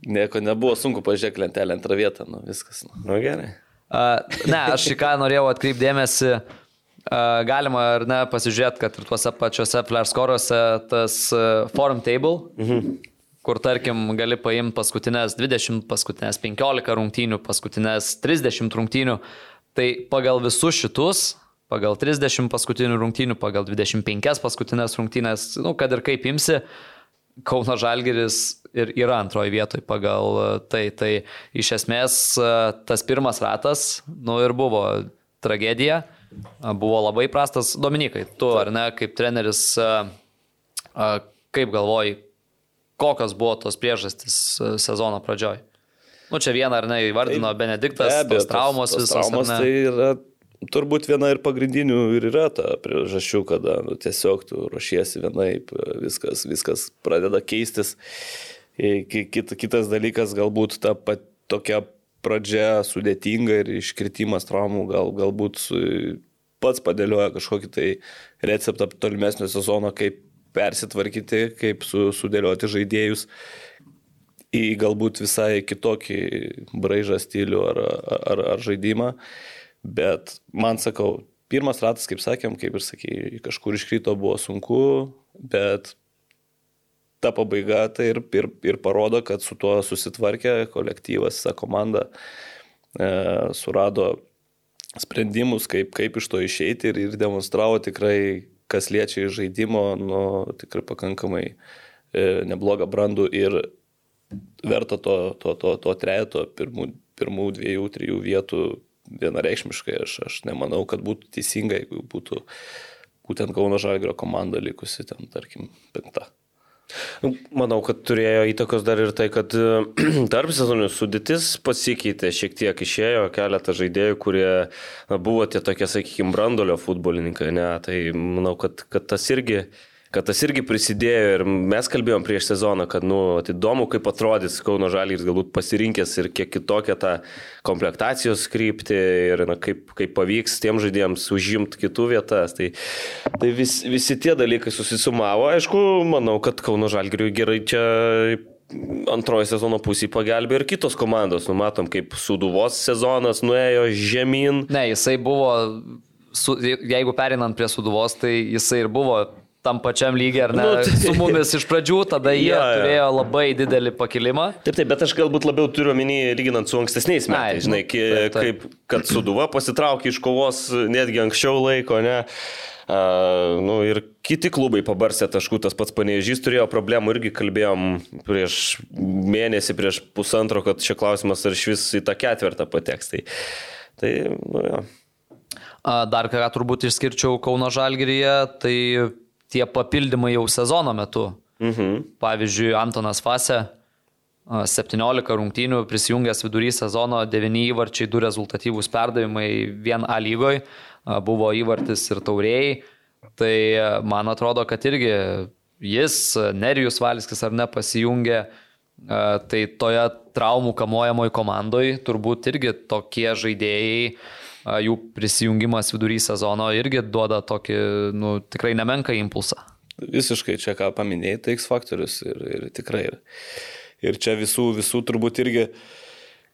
Nieko nebuvo, sunku pažiūrėti lentelę antrą vietą, nu viskas. Nu, nu gerai. Uh, ne, aš į ką norėjau atkreipdėmėsi, uh, galima ar ne pasižiūrėti, kad ir tuose pačiuose flash scoruose tas uh, forum table, mhm. kur tarkim gali paimti paskutinės 20, paskutinės 15 rungtynių, paskutinės 30 rungtynių, tai pagal visus šitus pagal 30 paskutinių rungtynių, pagal 25 paskutinės rungtynės, nu, kad ir kaip imsi, Kauno Žalgeris ir yra antroji vietoje pagal e, tai. Tai iš esmės e, tas pirmas ratas, nu ir buvo tragedija, buvo labai prastas. Dominikai, tu ar ne, kaip treneris, e, kaip galvoji, kokios buvo tos priežastys sezono pradžioj? Nu, čia vieną ar ne įvardino tai, Benediktas, be abejo, traumos visos. Traumos tai yra turbūt viena ir pagrindinių ir yra ta priežasčių, kada nu, tiesiog tu ruošiesi vienaip, viskas, viskas pradeda keistis. Kit, kitas dalykas, galbūt ta pat, tokia pradžia sudėtinga ir iškritimas traumų gal, galbūt su, pats padėlioja kažkokį tai receptą tolimesnio sezono, kaip persitvarkyti, kaip su, sudėlioti žaidėjus į galbūt visai kitokį braižą stilių ar, ar, ar žaidimą. Bet man sakau, pirmas ratas, kaip sakėm, kaip ir sakai, kažkur iškrito buvo sunku, bet ta pabaiga tai ir, ir, ir parodo, kad su tuo susitvarkė kolektyvas, visa komanda e, surado sprendimus, kaip, kaip iš to išeiti ir, ir demonstravo tikrai, kas liečia žaidimo, nu, tikrai pakankamai e, neblogą brandų ir verta to, to, to, to trejeto pirmų, pirmų dviejų, trijų vietų vienareikšmiškai. Aš, aš nemanau, kad būtų teisinga, jeigu būtų būtent Kauno Žalgrio komanda likusi ten, tarkim, penkta. Manau, kad turėjo įtakos dar ir tai, kad tarp sezonų sudėtis pasikeitė, šiek tiek išėjo keletą žaidėjų, kurie na, buvo tie tokie, sakykime, brandolio futbolininkai, ne, tai manau, kad, kad tas irgi uh, kad tas irgi prisidėjo ir mes kalbėjom prieš sezoną, kad, nu, įdomu, kaip atrodys Kauno Žalgiris galbūt pasirinkęs ir kiek kitokią tą komplektacijos kryptį ir na, kaip, kaip pavyks tiem žaidėjams užimti kitų vietas. Tai, tai vis, visi tie dalykai susisumavo. Aišku, manau, kad Kauno Žalgiriui gerai čia antrojo sezono pusėje pagelbė ir kitos komandos. Numatom, kaip Suduvos sezonas nuėjo žemyn. Ne, jisai buvo, su, jeigu perinant prie Suduvos, tai jisai ir buvo tam pačiam lygiai, ar ne, nu, tai... su mumis iš pradžių, tada jie ja, ja. turėjo labai didelį pakilimą. Taip, taip, bet aš galbūt labiau turiu omeny, lyginant su ankstesniais metais, žinai, taip, taip. kaip kad Suduva pasitraukė iš kovos netgi anksčiau laiko, ne. Uh, nu, ir kiti klubai pabarsė taškų, tas pats panėžys turėjo problemų, irgi kalbėjom prieš mėnesį, prieš pusantro, kad čia klausimas ar iš vis į tą ketvirtą pateks. Tai, tai nu, jo. Dar ką turbūt išskirčiau Kauno Žalgiryje, tai tie papildymai jau sezono metu. Mhm. Pavyzdžiui, Antonas Fase 17 rungtynių prisijungęs vidury sezono, 9 įvarčiai, 2 rezultatyvūs perdavimai vien A lygoje, buvo įvartis ir taurėjai. Tai man atrodo, kad irgi jis, Nerijus Valskis ar ne, pasijungė, tai toje traumų kamuojamoje komandoje turbūt irgi tokie žaidėjai jų prisijungimas vidury sezono irgi duoda tokį, nu, tikrai nemenką impulsą. Visiškai čia ką paminėjai, tai X faktorius ir, ir tikrai. Ir, ir čia visų, visų turbūt irgi,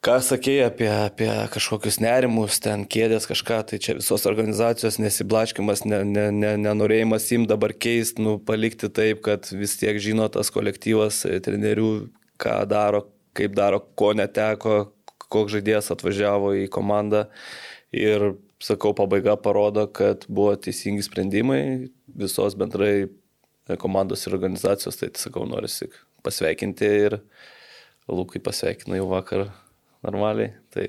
ką sakėjai apie, apie kažkokius nerimus, ten kėdės kažką, tai čia visos organizacijos nesiblaškimas, ne, ne, ne, nenorėjimas im dabar keisti, nu, palikti taip, kad vis tiek žino tas kolektyvas trenerių, ką daro, kaip daro, ko neteko, koks žaidėjas atvažiavo į komandą Ir, sakau, pabaiga parodo, kad buvo teisingi sprendimai visos bendrai komandos ir organizacijos, tai, sakau, norisi pasveikinti ir Lūkai pasveikino jau vakar normaliai, tai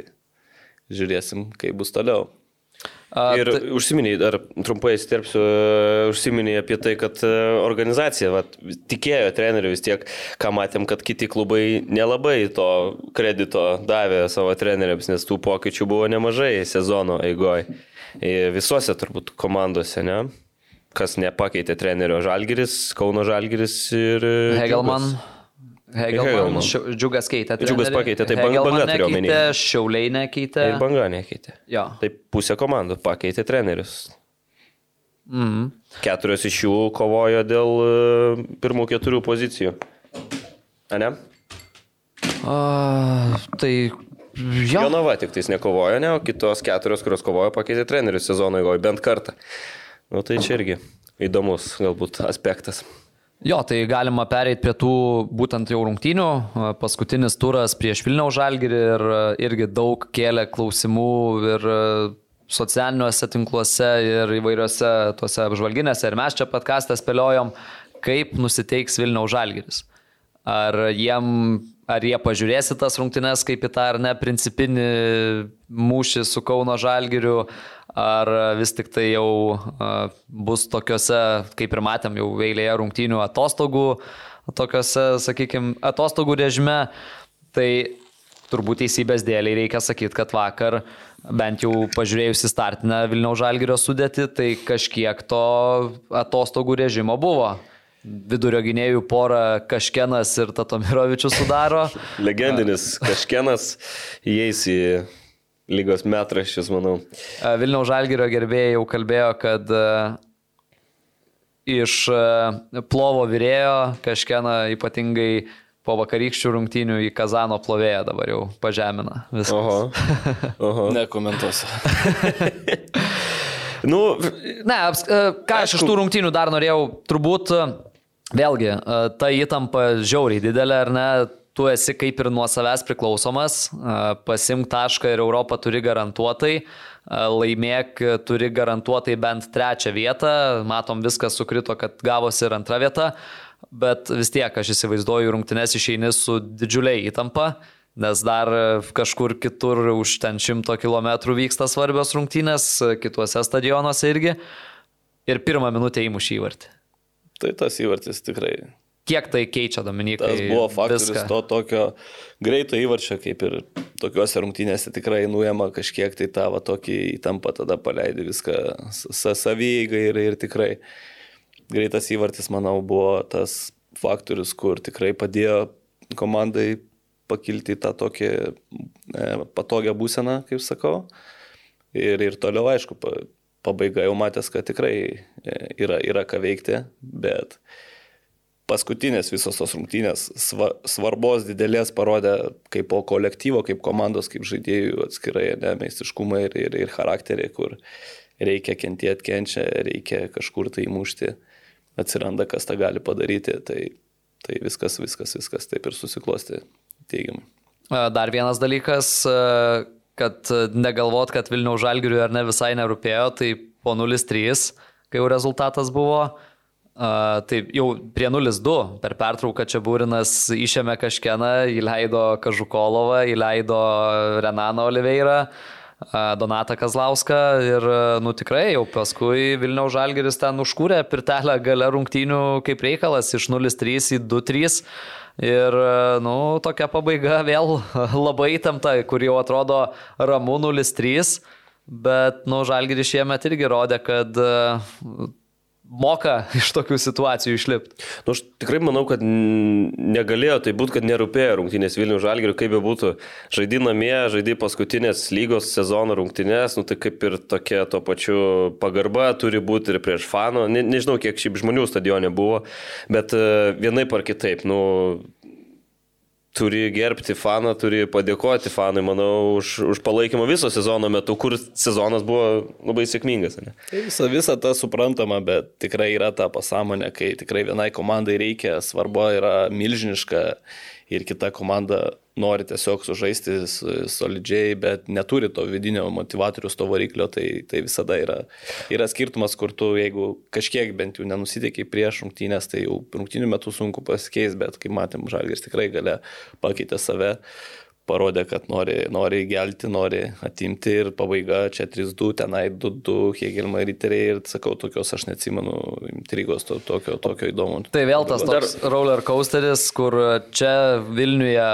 žiūrėsim, kaip bus toliau. A, Ir tai- užsiminiai, dar trumpai įsterpsiu, e, užsiminiai apie tai, kad e, organizacija vat, tikėjo treneriui vis tiek, ką matėm, kad kiti klubai nelabai to kredito davė savo treneriams, nes tų pokyčių buvo nemažai sezono eigoje. Visose turbūt komandose, ne? Kas nepakeitė trenerio Žalgiris, Kauno Žalgiris ir... e, Hegelman. Džiugas. Hegelman. Hegelman. Džiugas keitė. Džiugas trenerį. pakeitė, tai Banga nekeitė, omeny. Šiauliai nekeitė. Ir banga nekeitė. Jo. Tai pusė komandų pakeitė trenerius. Mhm. Keturios iš jų kovojo dėl e, pirmų keturių pozicijų. A ne? A, tai jo. Jonava tik tais nekovojo, ne, o kitos keturios, kurios kovojo, pakeitė trenerius sezono įgoje bent kartą. Nu tai čia irgi įdomus galbūt aspektas. Jo, tai galima pereiti prie tų būtent jau rungtynių. Paskutinis turas prieš Vilniaus žalgirį ir irgi daug kėlė klausimų ir socialiniuose tinkluose ir įvairiuose tuose apžvalginėse. Ir mes čia podcast'e spėliojom, kaip nusiteiks Vilniaus žalgiris. Ar, jiem, ar jie pažiūrės į tas rungtynes kaip į tą ar ne principinį mūšį su Kauno žalgiriu, ar vis tik tai jau a, bus tokiuose, kaip ir matėm, jau eilėje rungtynių atostogų, tokiuose, sakykime, atostogų režime. Tai turbūt teisybės dėliai reikia sakyti, kad vakar bent jau pažiūrėjus į startinę Vilniaus žalgirio sudėti, tai kažkiek to atostogų režimo buvo. Vidurio gynėjų porą Kažkenas ir Tatomirovičius sudaro. Legendinis kažkienas įeis į lygos metraščius, manau. Vilniaus žalgirio gerbėjai jau kalbėjo, kad iš plovo vyrėjo Kažkeną ypatingai po vakarykščių rungtynių į Kazano plovėją dabar jau pažemina. Viskas. Oho. Oho. Nekomentuosiu. Nu, Ne, ką aš iš tų rungtynių dar norėjau, turbūt vėlgi, ta įtampa žiauriai didelė, ar ne? Tu esi kaip ir nuo savęs priklausomas, pasimk tašką ir Europą turi garantuotai, laimėk turi garantuotai bent trečią vietą, matom viskas sukrito, kad gavosi ir antra vieta, bet vis tiek aš įsivaizduoju rungtynes išeini su didžiuliai įtampa. Nes dar kažkur kitur už ten šimto kilometrų vyksta svarbios rungtynės, kituose stadionuose irgi. Ir pirmą minutę įmušį įvartį. Tai tas įvartis tikrai. Kiek tai keičia, Dominikai? Tas buvo faktorius viską? to tokio greito įvarčio, kaip ir tokiuose rungtynėse tikrai nuėma kažkiek tai tą va, tokį įtampą, tada paleidi viską sa savygai ir, ir tikrai greitas įvartis, manau, buvo tas faktorius, kur tikrai padėjo komandai pakilti tą tokį e, patogią būseną, kaip sakau. Ir, ir toliau, aišku, pa, pabaiga jau matęs, kad tikrai e, yra, yra ką veikti, bet paskutinės visos tos rungtynės sva, svarbos didelės parodė kaip po kolektyvo, kaip komandos, kaip žaidėjų atskirai, ne, meistriškumą ir, ir, ir charakterį, kur reikia kentėti, kenčia, reikia kažkur tai įmušti, atsiranda, kas tą gali padaryti, tai, tai viskas, viskas, viskas taip ir susiklosti teigiamai. Dar vienas dalykas, kad negalvot, kad Vilniaus žalgiriui ar ne visai nerūpėjo, tai po 0-3, kai jau rezultatas buvo. Uh, taip, jau prie 0-2 per pertrauką čia Būrinas išėmė kažkieną, įleido Kažukolovą, įleido Renaną Oliveirą, uh, Donatą Kazlauską ir, nu tikrai, jau paskui Vilniaus Žalgeris ten užkūrė pirtelę gale rungtynių kaip reikalas iš 0-3 į 2-3. Ir, nu, tokia pabaiga vėl labai įtempta, kur jau atrodo ramu 0-3, bet, nu, Žalgiris šiemet irgi rodė, kad moka iš tokių situacijų išlipti. Nu, aš tikrai manau, kad negalėjo tai būti, kad nerūpėjo rungtynės Vilnių Žalgirių, kaip be būtų. Žaidži namie, žaidži paskutinės lygos sezono rungtynės, nu tai kaip ir tokia to pačiu pagarba turi būti ir prieš fano. Ne, nežinau, kiek šiaip žmonių stadione buvo, bet e, vienaip ar kitaip, nu, turi gerbti faną, turi padėkoti fanui, manau, už, už palaikymą viso sezono metu, kur sezonas buvo labai sėkmingas. Ne? Tai visa, visa ta suprantama, bet tikrai yra ta pasąmonė, kai tikrai vienai komandai reikia, svarba yra milžiniška ir kita komanda nori tiesiog sužaisti solidžiai, bet neturi to vidinio motivatorius, to variklio, tai, tai visada yra, yra skirtumas, kur tu, jeigu kažkiek bent jau nenusiteikiai prieš rungtynės, tai jau rungtynių metu sunku pasikeis, bet kaip matėm, Žalgis tikrai gale pakeitė save parodė, kad nori, nori gelti, nori atimti ir pabaiga čia 3-2, tenai 2-2, Hegelma riteriai ir sakau, tokios aš neatsimenu intrigos, to, tokio, tokio įdomu. Tai vėl tas toks roller coasteris, kur čia Vilniuje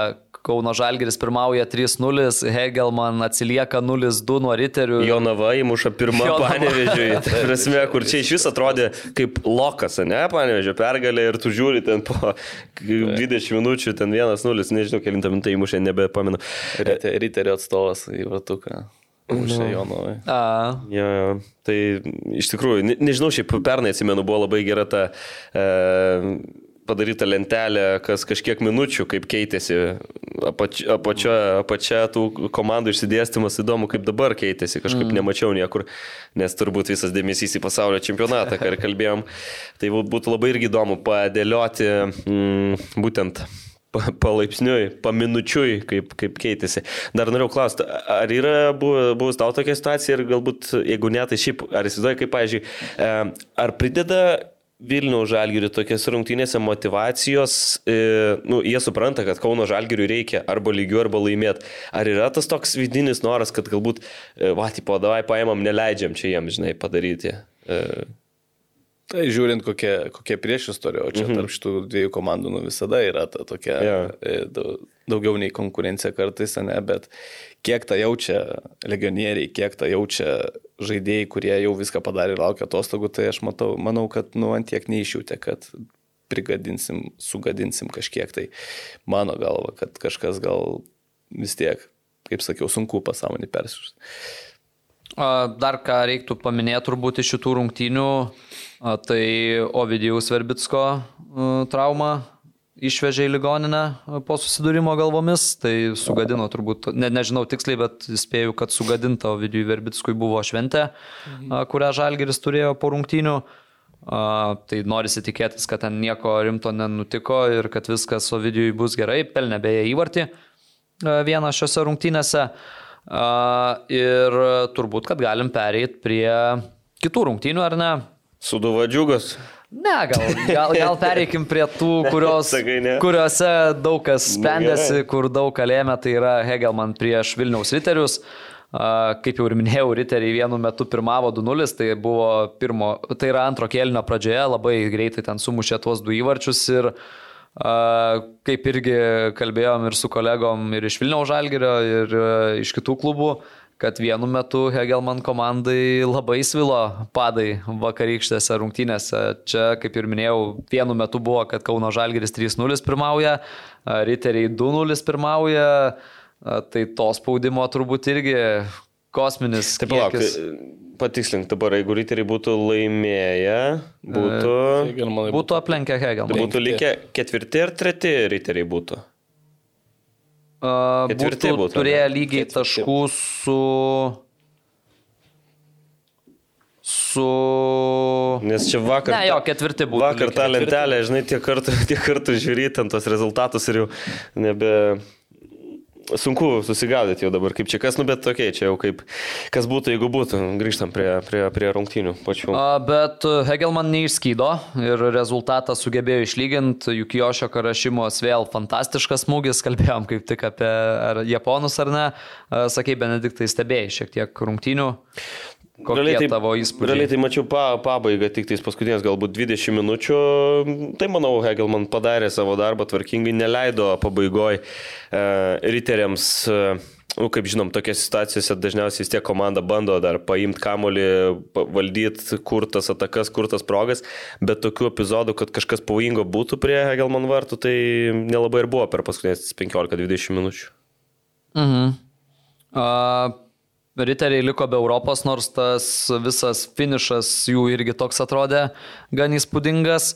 Kauno Žalgeris pirmauja 3-0, Hegelman atsilieka 0-2 nuo riterių. Jonava įmuša pirmą panevežiui. Prasme, kur čia iš vis atrodė kaip lokas, ne, panevežio pergalė ir tu žiūri ten po 20 minučių, ten 1-0, nežinau, kilintą minutę įmušė, nebepamenu. Rite- Riterio atstovas į Vatuką. Užsienio Jonovai. A, Jo, jo. Tai iš tikrųjų, ne, nežinau, šiaip pernai atsimenu, buvo labai gera ta e, padaryta lentelė, kas kažkiek minučių, kaip keitėsi apač, apačia, apačia tų komandų išsidėstymas, įdomu, kaip dabar keitėsi, kažkaip mm. nemačiau niekur, nes turbūt visas dėmesys į pasaulio čempionatą, ką ir kalbėjom. Tai būt- būtų labai irgi įdomu padėlioti mm, būtent pa- palaipsniui, paminučiui, kaip, kaip keitėsi. Dar norėjau klausti, ar yra buv- buvus tau tokia situacija ir galbūt, jeigu ne, tai šiaip, ar įsivaizduoji, kaip, pavyzdžiui, ar prideda Vilniaus žalgiriui tokias rungtynėse motivacijos, e, nu, jie supranta, kad Kauno žalgiriui reikia arba lygių, arba laimėti. Ar yra tas toks vidinis noras, kad galbūt, e, va, tipo, davai paėmam, neleidžiam čia jiems, žinai, padaryti. E, Tai žiūrint, kokia, kokia priešistorija, o čia mhm. tarp šitų dviejų komandų nu, visada yra ta tokia e, dau- daugiau nei konkurencija kartais, ne, bet kiek tą jaučia legionieriai, kiek tą jaučia žaidėjai, kurie jau viską padarė ir laukia atostogų, tai aš matau, manau, kad nu ant tiek neišjūtė, kad prigadinsim, sugadinsim kažkiek. Tai mano galva, kad kažkas gal vis tiek, kaip sakiau, sunku pasąmonį persiųsti. A, Dar ką reiktų paminėti turbūt iš šitų rungtynių, tai Ovidijaus Verbitsko a, trauma išvežė į ligoninę a, po susidūrimo galvomis, tai sugadino turbūt, ne, nežinau tiksliai, bet spėju, kad sugadinta Ovidijui Verbickui buvo šventė, a, kurią Žalgeris turėjo po rungtynių. A, tai norisi tikėtis, kad ten nieko rimto nenutiko ir kad viskas Ovidijui bus gerai, pelnė beje įvartį vieną šiuose rungtynėse. A, Ir turbūt, kad galim pereiti prie kitų rungtynių, ar ne? Suduva džiugas. Ne, gal, gal, gal pereikim prie tų, kurios, kuriuose daug kas sprendėsi, gerai. kur daug kalėjome, tai yra Hegelman prieš Vilniaus riterius. Kaip jau ir minėjau, riteriai vienu metu pirmavo 2-0, tai buvo pirmo, tai yra antro kėlinio pradžioje, labai greitai ten sumušė tuos du įvarčius ir kaip irgi kalbėjom ir su kolegom ir iš Vilniaus Žalgerio, ir a, iš kitų klubų, kad vienu metu Hegelman komandai labai svilo padai vakarykštėse rungtynėse. Čia, kaip ir minėjau, vienu metu buvo, kad Kauno Žalgeris 3-0 pirmauja, Riteriai 2-0 pirmauja, tai to spaudimo turbūt irgi kosminis. Taip, palauk, kiekis. tai patikslink dabar, jeigu riteriai būtų laimėję, būtų, Hegelmanai Būtų aplenkę Hegelman. būtų likę ketvirti ir treti riteriai būtų. A, Ketvirti būtų būtų, turėję lygiai Ketvirti. taškų su... su... Nes čia vakar... Ne, jo, ketvirti būtų. Vakar tą lentelę, žinai, tiek kartų, tiek kartų žiūri ten tos rezultatus ir jau nebe... Sunku susigaudyti jau dabar, kaip čia kas, nu bet tokia, čia jau kaip, kas būtų, jeigu būtų. Grįžtam prie, prie, prie rungtynių pačių. A, Bet Hegelman neišskydo ir rezultatą sugebėjo išlyginti. Juk Jošio Karašymos vėl fantastiškas smūgis, kalbėjom kaip tik apie ar japonus ar ne. A, Sakei, Benediktai stebėjai šiek tiek rungtynių. Kokie tai, tavo įspūdžiai? realiai tai mačiau pa, pabaigą, tik tais paskutinės galbūt 20 minučių. Tai manau, Hegelman padarė savo darbą tvarkingai, neleido pabaigoje e, riteriams. E, Nu, kaip žinom, tokiose situacijose dažniausiai vis tiek komanda bando dar paimti kamolį, valdyti kurtas atakas, kurtas progas, bet tokių epizodų, kad kažkas pavojingo būtų prie Hegelman vartų, tai nelabai ir buvo per paskutinės 15-20 minučių. Mhm. A, Riteriai liko be Europos, nors tas visas finišas jų irgi toks atrodė gan įspūdingas.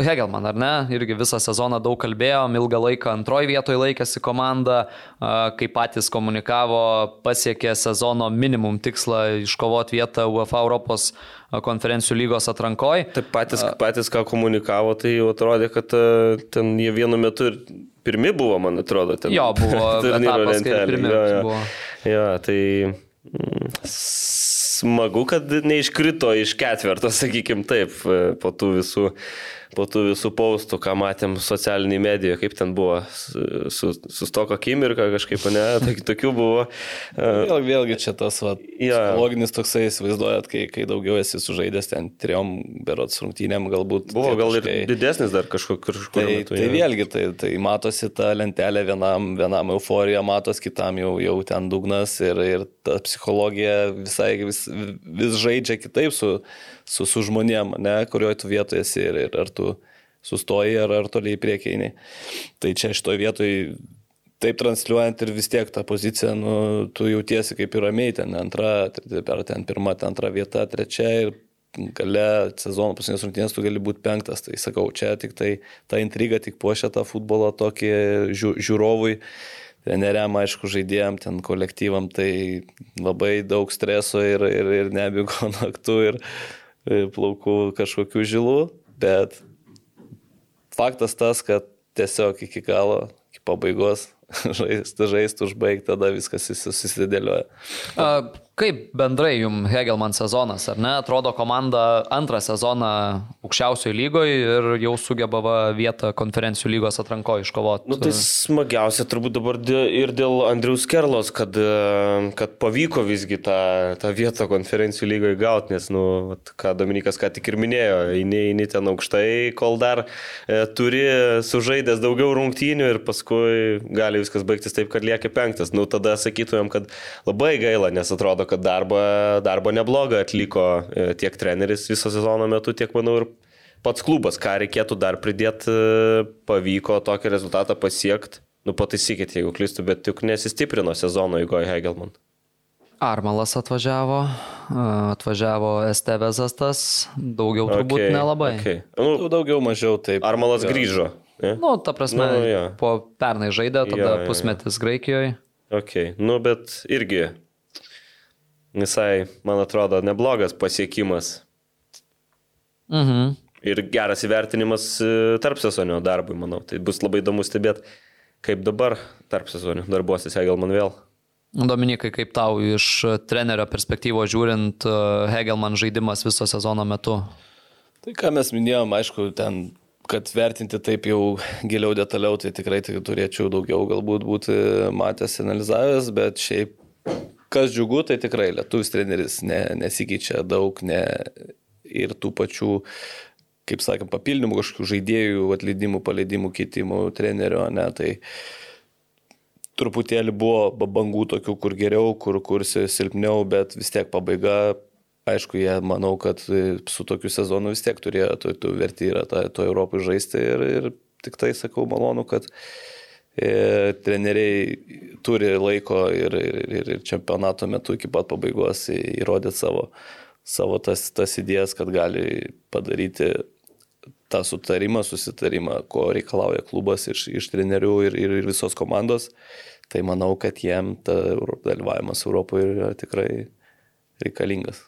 Hegelman, ar ne? Irgi visą sezoną daug kalbėjom, ilgą laiką antroji vietoje laikėsi komanda, a, kaip patys komunikavo, pasiekė sezono minimum tikslą iškovoti vietą UEFA Europos konferencijų lygos atrankoje. Taip patys, patys ką komunikavo, tai jau atrodė, kad ten jie vienu metu ir pirmi buvo, man atrodo. Ten, Jo, buvo etapas, kai pirmi Jo, jo. buvo. Jo, tai mm, smagu, kad neiškrito iš ketverto, sakykim taip, po tų visų po tų visų paustų, ką matėm socialiniai medijoje, kaip ten buvo, su, su stoko akimirka kažkaip, ne, Tok, tokių buvo. Vėl, vėlgi čia tas, va, ja. psichologinis toksai, įsivaizduojat, kai, kai daugiau esi sužaidęs ten trijom berots rungtynėm, galbūt. Buvo gal ir didesnis dar kažkur tai, metu. Tai ja. vėlgi, tai, tai matosi ta lentelė vienam, vienam euforija, matos kitam jau, jau ten dugnas ir, ir ta psichologija visai vis, vis žaidžia kitaip su su, su žmonėm, ne, kurioje tu vietoje esi ir, ir ar tu sustoji, ar, ar toliai į priekį eini. Tai čia šitoje vietoje taip transliuojant ir vis tiek tą poziciją, nu, tu jautiesi kaip ir ramiai, ten antra, per ten pirma, ten antra vieta, trečia ir gale sezono pasinės rungtynės tu gali būti penktas. Tai sakau, čia tik tai ta intriga tik puošia tą futbolą tokį žiū, žiūrovui. Treneriam, aišku, žaidėjim, ten kolektyvam, tai labai daug streso ir, ir, ir nebigo naktų ir, plaukų kažkokių žilų, bet faktas tas, kad tiesiog iki galo, iki pabaigos žaisti, žaisti, užbaigti, tada viskas susidėlioja. Kaip bendrai jums Hegelman sezonas, ar ne? Atrodo, komanda antrą sezoną aukščiausioje lygoje ir jau sugeba vietą konferencijų lygos atrankoje iškovoti. Nu, tai smagiausia turbūt dabar ir dėl Andrius Kerlos, kad, kad pavyko visgi tą, tą vietą konferencijų lygoje gauti, nes, nu, ką Dominikas ką tik ir minėjo, eini, eini ten aukštai, kol dar e, turi sužaidęs daugiau rungtynių ir paskui gali viskas baigtis taip, kad lieki penktas. Nu, tada sakytumėm, kad labai gaila, nes atrodo, kad darbą, darbą neblogą atliko e, tiek treneris viso sezono metu, tiek, manau, ir pats klubas, ką reikėtų dar pridėti, e, pavyko tokį rezultatą pasiekti. Nu, pataisykit, jeigu klystu, bet juk nesistiprino sezono įgoje Hegelman. Armalas atvažiavo, e, atvažiavo Estevezas tas, daugiau turbūt okay, nelabai. Okay. Nu, daugiau mažiau taip. Armalas ja. grįžo. Ja? Nu, ta prasme, nu, ja. po pernai žaidė, tada ja, pusmetis ja. Graikijoje. Ok, nu bet irgi visai, man atrodo, neblogas pasiekimas. Mhm. Ir geras įvertinimas e, tarp sezonio darbui, manau. Tai bus labai įdomu stebėti, kaip dabar tarp sezonio darbuosis Hegelman vėl. Dominikai, kaip tau iš trenerio perspektyvos žiūrint e, Hegelman žaidimas viso sezono metu? Tai ką mes minėjom, aišku, ten, kad vertinti taip jau giliau detaliau, tai tikrai tai turėčiau daugiau galbūt būti matęs, analizavęs, bet šiaip kas džiugu, tai tikrai lietuvis treneris ne, nesikeičia daug ne, ir tų pačių, kaip sakant, papildymų kažkokių žaidėjų, atleidimų, paleidimų, keitimų trenerio, ne, tai truputėlį buvo bangų tokių, kur geriau, kur kursi silpniau, bet vis tiek pabaiga, aišku, jie manau, kad su tokiu sezonu vis tiek turėjo, tu, tu verti yra to, to Europai žaisti ir, ir tik tai sakau malonu, kad E, treneriai turi laiko ir, ir, ir čempionato metu iki pat pabaigos įrodyti savo, savo tas, tas idėjas, kad gali padaryti tą sutarimą, susitarimą, ko reikalauja klubas iš, iš trenerių ir, ir, ir visos komandos. Tai manau, kad jiem ta dalyvavimas Europoje yra tikrai reikalingas.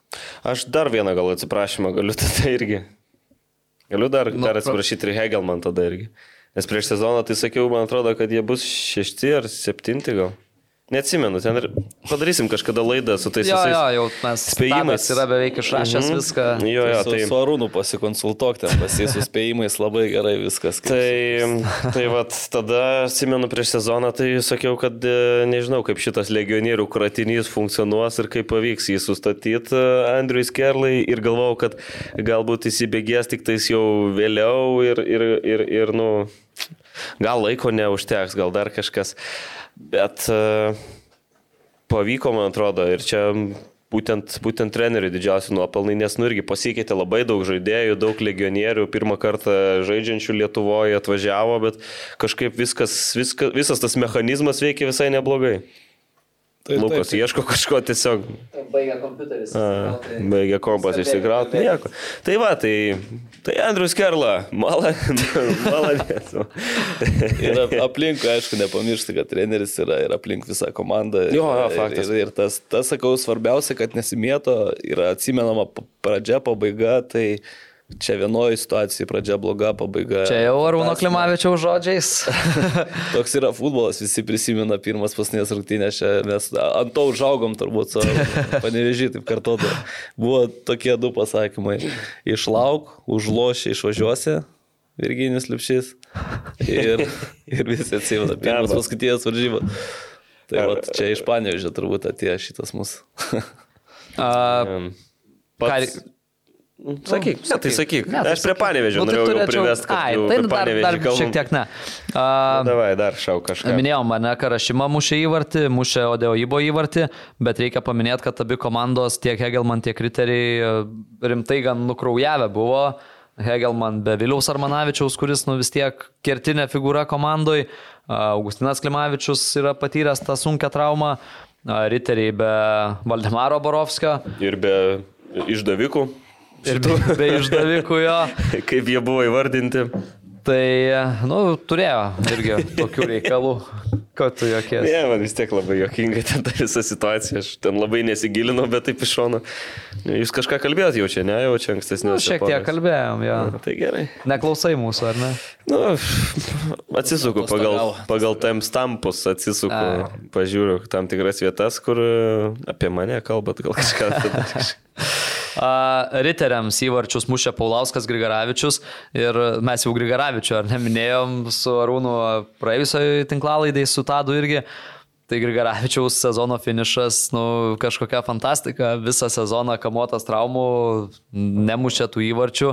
Aš dar vieną gal atsiprašymą galiu tada irgi. Galiu dar, nu, dar atsiprašyti ir Hegelman tada irgi. Nes prieš sezoną tai sakiau, man atrodo, kad jie bus šešti ar septinti gal. Neatsimenu, ten ir padarysim kažkada laidą su tais jo, visais jo, jau mes spėjimais. yra beveik išrašęs mm -hmm. viską. Jo, jo, tai... Su Arūnu pasikonsultuok ten, pasisų spėjimais labai gerai viskas. Tai, tai vat, tada, atsimenu, prieš sezoną tai sakiau, kad e, nežinau, kaip šitas legionierių kratinys funkcionuos ir kaip pavyks jį sustatyti e, Andriui Skerlai ir galvojau, kad galbūt įsibėgės tik tais jau vėliau ir, ir, ir, ir nu, gal laiko neužteks, gal dar kažkas. Bet uh, pavyko, man atrodo, ir čia būtent, būtent trenerių didžiausi nuopelnai, nes nu irgi pasikeitė labai daug žaidėjų, daug legionierių, pirmą kartą žaidžiančių Lietuvoje atvažiavo, bet kažkaip viskas, viskas, visas tas mechanizmas veikia visai neblogai. Tai, Lukas taip, taip. ieško kažko tiesiog. Baigia kompiuteris. A, baigia kompas išsikrauti. Nieko. Tai va, tai, tai Andrius Kerla, maladės. ir aplink, aišku, nepamiršti, kad treneris yra ir aplink visą komandą. Jo, jo, faktas. Ir, ir, ir tas, tas, sakau, svarbiausia, kad nesimėto, yra atsimenama pradžia, pabaiga, tai čia vienoje situacijoje pradžia bloga, pabaiga. Čia jau Arūno. Klimavičiaus žodžiais. Toks yra futbolas, visi prisimena pirmas pasnės rungtynės, čia mes ant to užaugom turbūt, su panevežį, taip kartuodu. Buvo tokie du pasakymai. Išlauk, užloši, išvažiuosi, Virginis Lipšys. Ir, ir visi atsimena, pirmas paskutinės varžybos. Tai va, čia iš panevežė turbūt atėjo šitas mūsų. A, Em, ką, Pats... Sakyk, ne, tai sakyk. Ne, tai Aš prie sakyk. panevežio Nu, tai norėjau jau turėčiau- privest, kad Ai, tai dar, dar kalbam. šiek tiek ne. A, Davai, dar šau kažką. Minėjom, mane Karašyma mušė įvartį, mušė Odeoibo įvartį, bet reikia paminėti, kad abi komandos, tiek Hegelman, tiek Riteriai, e, rimtai gan nukraujavę buvo. Hegelman be Viliaus Armanavičiaus, kuris nu vis tiek kertinė figūra komandai. Augustinas Klimavičius yra patyręs tą sunkę traumą. a, Riteriai be Valdemaro Borovskio Ir be išdavikų, ir be, be išdavikų jo. kaip jie buvo įvardinti. Tai, nu, turėjo irgi tokių reikalų, kad tu jokies. Ne, man vis tiek labai jokinga ten ta visa situacija. Aš ten labai nesigilinau, bet taip iš šono. Jūs kažką kalbėjot jau čia, ne, jau čia ankstesnė. Nu, šiek tiek kalbėjom, jo. Tai gerai. Neklausai mūsų, ar ne? Nu, atsisuku pagal, pagal timestampus, atsisuku, A. pažiūriu tam tikras vietas, kur e, apie mane kalbat, gal kažką. Riteriams įvarčius mušė Paulauskas Grigaravičius ir mes jau Grigaravičių, ar neminėjom su Arūnu praėjusioje tinklalaidai su Tadu irgi. Tai Grigaravičiaus sezono finišas, nu, kažkokia fantastika. Visą sezoną kamuotas traumų, nemušė tų įvarčių.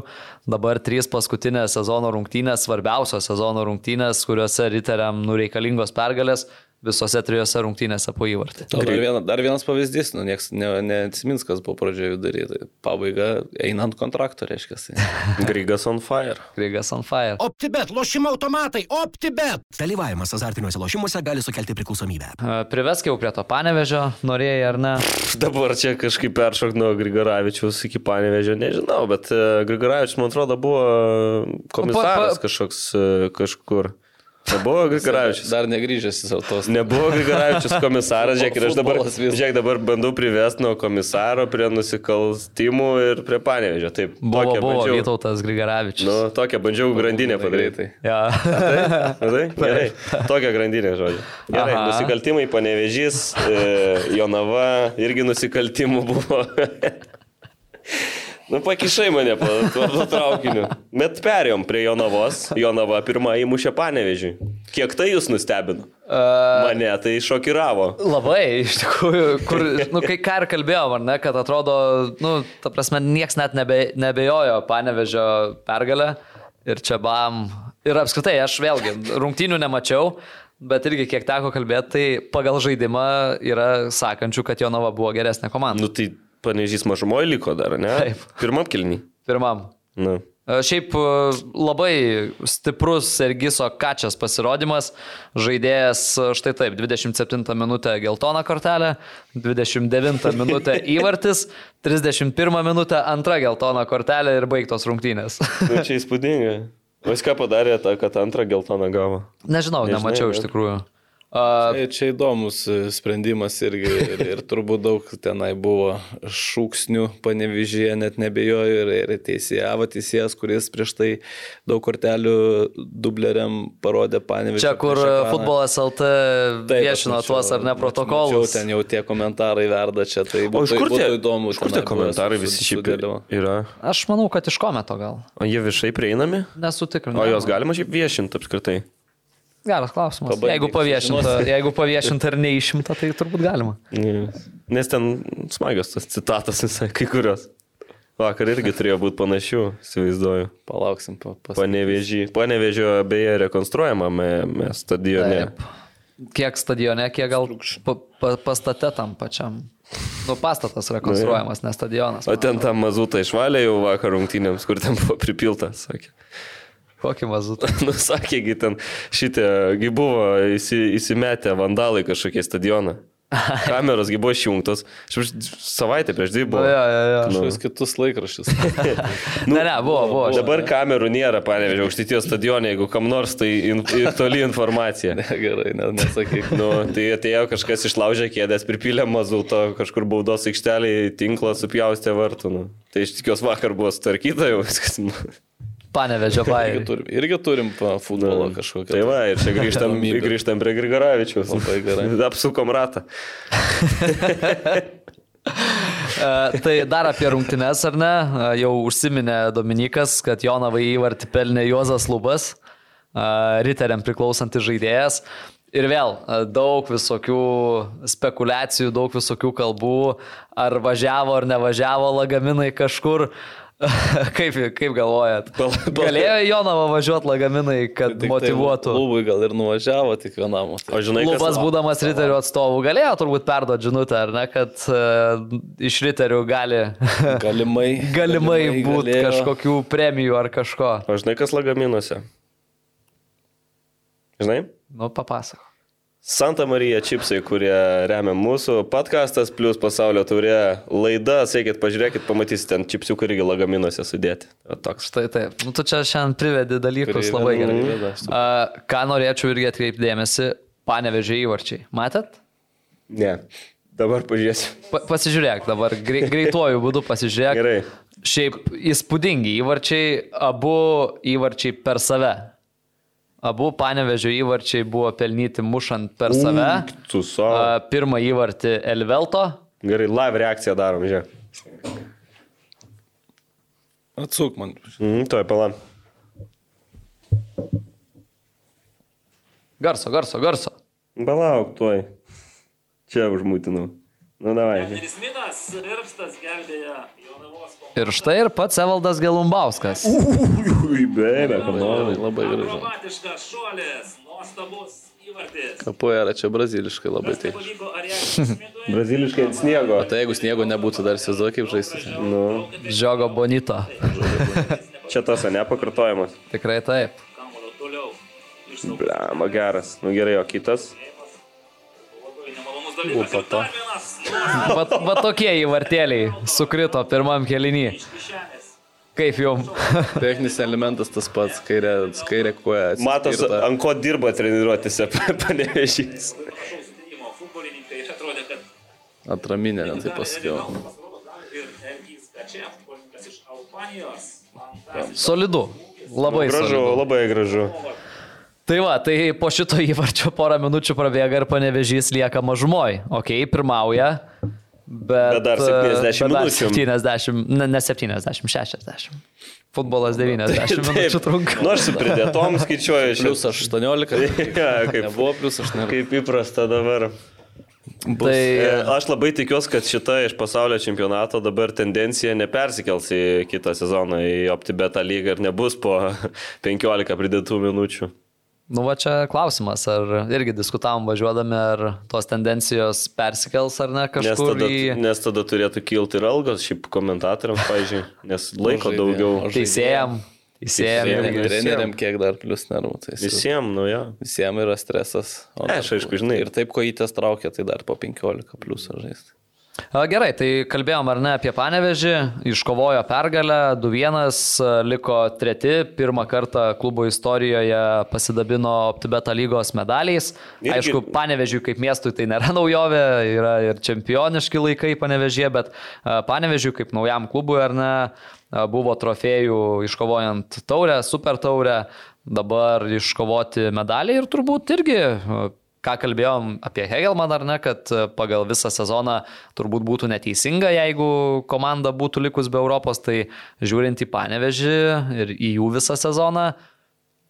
Dabar trys paskutinės sezono rungtynės, svarbiausios sezono rungtynės, kuriuose riteriam nureikalingos pergalės visose trijose rungtynėse po įvartį. O Dar, viena, dar vienas pavyzdys, nu, nieks ne, neatsimins, kas buvo pradžioje daryti. Pabaiga einant kontrakto, reiškia. Grigas on fire. Grigas on fire. OptiBet, lošimo automatai, OptiBet. Dalyvavimas azartiniuose lošimuose gali sukelti priklausomybę. A, Privesk jau prie to panevežio, norėjai ar ne? Dabar čia kažkaip peršok nuo Grigaravičiaus iki Panevežio, nežinau, bet e, Grigaravičius, man atrodo, buvo komisaras Pa- pa- kažkoks e, kažkur. Nebuvo Grigaravičius. Dar negrįžęs į savo tos. Nebuvo Grigaravičius komisaras, žiūrėk, ir aš dabar, žiūrėk, dabar bandau privesti nuo komisaro prie nusikaltimų ir prie Panevežio. Taip, Buvo, buvo bandžiau- Vytautas Grigaravičius. Nu, tokią bandžiau grandinę padaryti. Ja. Matai? Gerai. Tokią grandinę, žodžiu. Gerai, Aha. nusikaltimai, panevežys, e, Jonava, irgi nusikaltimų buvo. Nu, pakišai mane po tuo tuo traukiniu. Bet perėjom prie Jonavos. Jonava pirmą įmušė panevežį. Kiek tai jūs nustebino? Mane tai šokiravo. Labai, iš tikrųjų, kur, nu, kai ką ir kalbėjom, ar ne, kad atrodo, nu, ta prasme, nieks net nebe, nebejojo panevežio pergalę. Ir čia bam. Ir apskritai, aš vėlgi, rungtynių nemačiau, bet irgi kiek teko kalbėti, tai pagal žaidimą yra sakančių, kad Jonava buvo geresnė komanda. Nu, tai panežys mažumoje liko dar, ne? Taip. Pirmam kilnį. Pirmam. Nu. E, Šiaip e, labai stiprus Sergiso Kačias pasirodymas. Žaidėjas e, štai taip, 27 minutę geltona kortelė, 29 minutę įvartis, 31 minutę antra geltona kortelė ir baigtos rungtynės. nu čia įspūdinga. Viską padarė tą, kad antrą geltoną gavo. Nežinau, Nežinai, nemačiau iš ne? tikrųjų. A, Tai čia įdomus e, sprendimas irgi ir, ir turbūt daug tenai buvo šūksnių, panevižyje net nebejoju ir, ir teisėjavo teisėjas, kuris prieš tai daug kortelių dubleriam parodė panevižį. Čia, kur futbolas LT viešino tuos ar ne protokolus. Ten jau tie komentarai verda čia, tai O iš būtų, kur tie, būtų įdomu. iš kur tie komentarai visi šiaip yra? Aš manau, kad iš kometo gal. O jie viešai prieinami? Nesutikrinau. O jos galima šiaip viešinti apskritai? Geras klausimas. Pabandyk, Jeigu paviešinta, jeigu paviešinta ir neišimta, tai turbūt galima. Nes ten smagios tas citatas visai, kai kurios. Vakar irgi turėjo būti panašių, įsivaizduoju. Palauksim, pa, pas... Panevežį. Panevežio beje rekonstruojamame mes stadione. Taip. Kiek stadione, kiek gal pa, pa, pastate tam pačiam. Nu, pastatas rekonstruojamas, ne stadionas. O ten tą mazutą išvalė jau vakar rungtynėms, kur ten buvo pripilta, sakė. Kokį mazutą. Nu, sakė, gi ten šitie, gi buvo įsi, įsimetę vandalai kažkokie stadioną. Kameros gi buvo išjungtos. Savaitę prieš dvi Nu, buvo. jo, jo, jo. Nu. Kažkokius kitus laikraščius. Ne, ne, buvo, buvo. Dabar kamerų nėra, panevežiau, aukštytijos stadione, jeigu kam nors tai in, in, toli informacija. Gerai, ne, nesakyk. Nu, tai atėjo kažkas išlaužė kėdės, pripylė mazuto, kažkur baudos aikštelį, tinklą supjaustė vartų. Nu. Tai iš tikiuosi vakar buvo sutvarkyta jau viskas. Panevežė Irgi bairį. turim, irgi turim futbolo kažkokią. Tai va, ir čia grįžtam, grįžtam prie Grigaravičiaus. Labai gerai. Apsukom ratą. E, Tai dar apie rungtynes, ar ne? E, Jau užsiminė Dominikas, kad Jonavai įvartį pelnė Juozas Lubas, e, riteriam priklausantis žaidėjas. Ir vėl daug visokių spekulacijų, daug visokių kalbų, ar važiavo ar nevažiavo lagaminai kažkur. kaip, kaip galvojat? Pal- pal- Galėjo į Jonavą važiuoti lagaminai, kad Tik tai motivuotų. Klubui gal ir nuvažiavo tik vienam. o tai- žinai, Lubas kas... būdamas riterių atstovų galėjo turbūt perduoti žinutę, ar ne, kad uh, iš riterių gali Galimai. galimai būti galėjo. kažkokių premijų ar kažko. O žinai, kas lagaminuose? Žinai? Nu, papasako. Santa Marija Čipsai, kurie remia mūsų podcastas, plus pasaulio turė laida, sakykit, pažiūrėkit, pamatysite ten čipsiukų irgi lagaminuose sudėti. O toks. Štai taip. Nu, tu čia šiandien privedi dalykus Priveda, labai gerai. priveda, aš suprantu. Uh, ką norėčiau irgi atkreipdėmėsi, panevežė įvarčiai. Matėt? Ne. Dabar pažiūrėsiu. Pa pasižiūrėk dabar, grei greituoju būdu pasižiūrėk. Gerai. Šiaip įspūdingi įvarčiai, abu įvarčiai per save. Abu panevežio įvarčiai buvo pelnyti mušant per save. Tu so. A, Pirmą įvartį Elvelto, Gerai, live reakciją darom, žiūrėk. Atsuk man. Mhm, toj palam. garso, garso, garso. Palauk, tuoj. Čia užmūtinau. Nu, davai. Minas, Irpstas gelbėja. Ir štai ir pats Evaldas Gelumbauskas. Ui, beibė, Labai, labai gražu. Akrobatiškas šuolis, nuostabus įvartis. Kapoeira čia braziliškai labai Tai tai. Braziliškai ant sniego. Tai jeigu sniego nebūtų, dar įsivaizduoju, kaip žaisti. Nu, Žiogo Bonito. čia tas, o ne pakartojimas. Tikrai taip. Bliama, geras. Nu gerai, o kitas? Ir dar vienas. Va, va tokie įvartėliai sukrito pirmam kelinį. Kaip jum? Techninis elementas tas pats, kairė, kairė koja. Matos, ant ko dirba treniruotėse kad Atraminė, net taip pasakiau. Solidu. Labai Gražu, solidu. labai gražu. Tai va, tai po šito įvarčio porą minučių prabėga ir panevežys lieka mažumoj. Ok, pirmauja. Bet, Bet dar 70 bet dar minučių. 70, ne, ne 70, 60. Futbolas 90 minučių trunka. Nors su pridėtom skaičiuoju čia. Plius 18. Ja, kaip, Nebuvo plius 18. kaip įprasta dabar. Tai E, Aš labai tikiuosi, kad šita iš pasaulio čempionato dabar tendencija nepersikels į kitą sezoną, į OptiBeta lygą ir nebus po 15 pridėtų minučių. Nu, va čia klausimas, ar irgi diskutavom važiuodami, ar tos tendencijos persikels ar ne Nes kažkur tada, į nes tada turėtų kilti ir algos šiaip komentatoriams, pažiūrėjau, nes laiko žaidėjam, daugiau. teisėjam. Irgi. Treneriam kiek dar plius nervų. Tai Visi. Visiems, nu jo. Visiems yra stresas. Ne, aš aišku, žinai. Ir taip, ko įtės traukia, tai dar po 15 plius žaisti. Gerai, tai kalbėjom ar ne apie Panevežį, iškovojo pergalę, 2-1, liko treti, pirmą kartą klubo istorijoje pasidabino OptiBeta lygos medaliais. Irgi- Aišku, Panevežiui kaip miestui tai nėra naujovė, yra ir čempioniški laikai Panevežė, bet Panevežiui kaip naujam klubui ar ne, buvo trofėjų iškovojant taurę, super taurę, dabar iškovoti medaliai ir turbūt irgi ką kalbėjom apie Hegelman ar ne, kad e, pagal visą sezoną turbūt būtų neteisinga, jeigu komanda būtų likus be Europos, tai žiūrint į Panevežį ir į jų visą sezoną,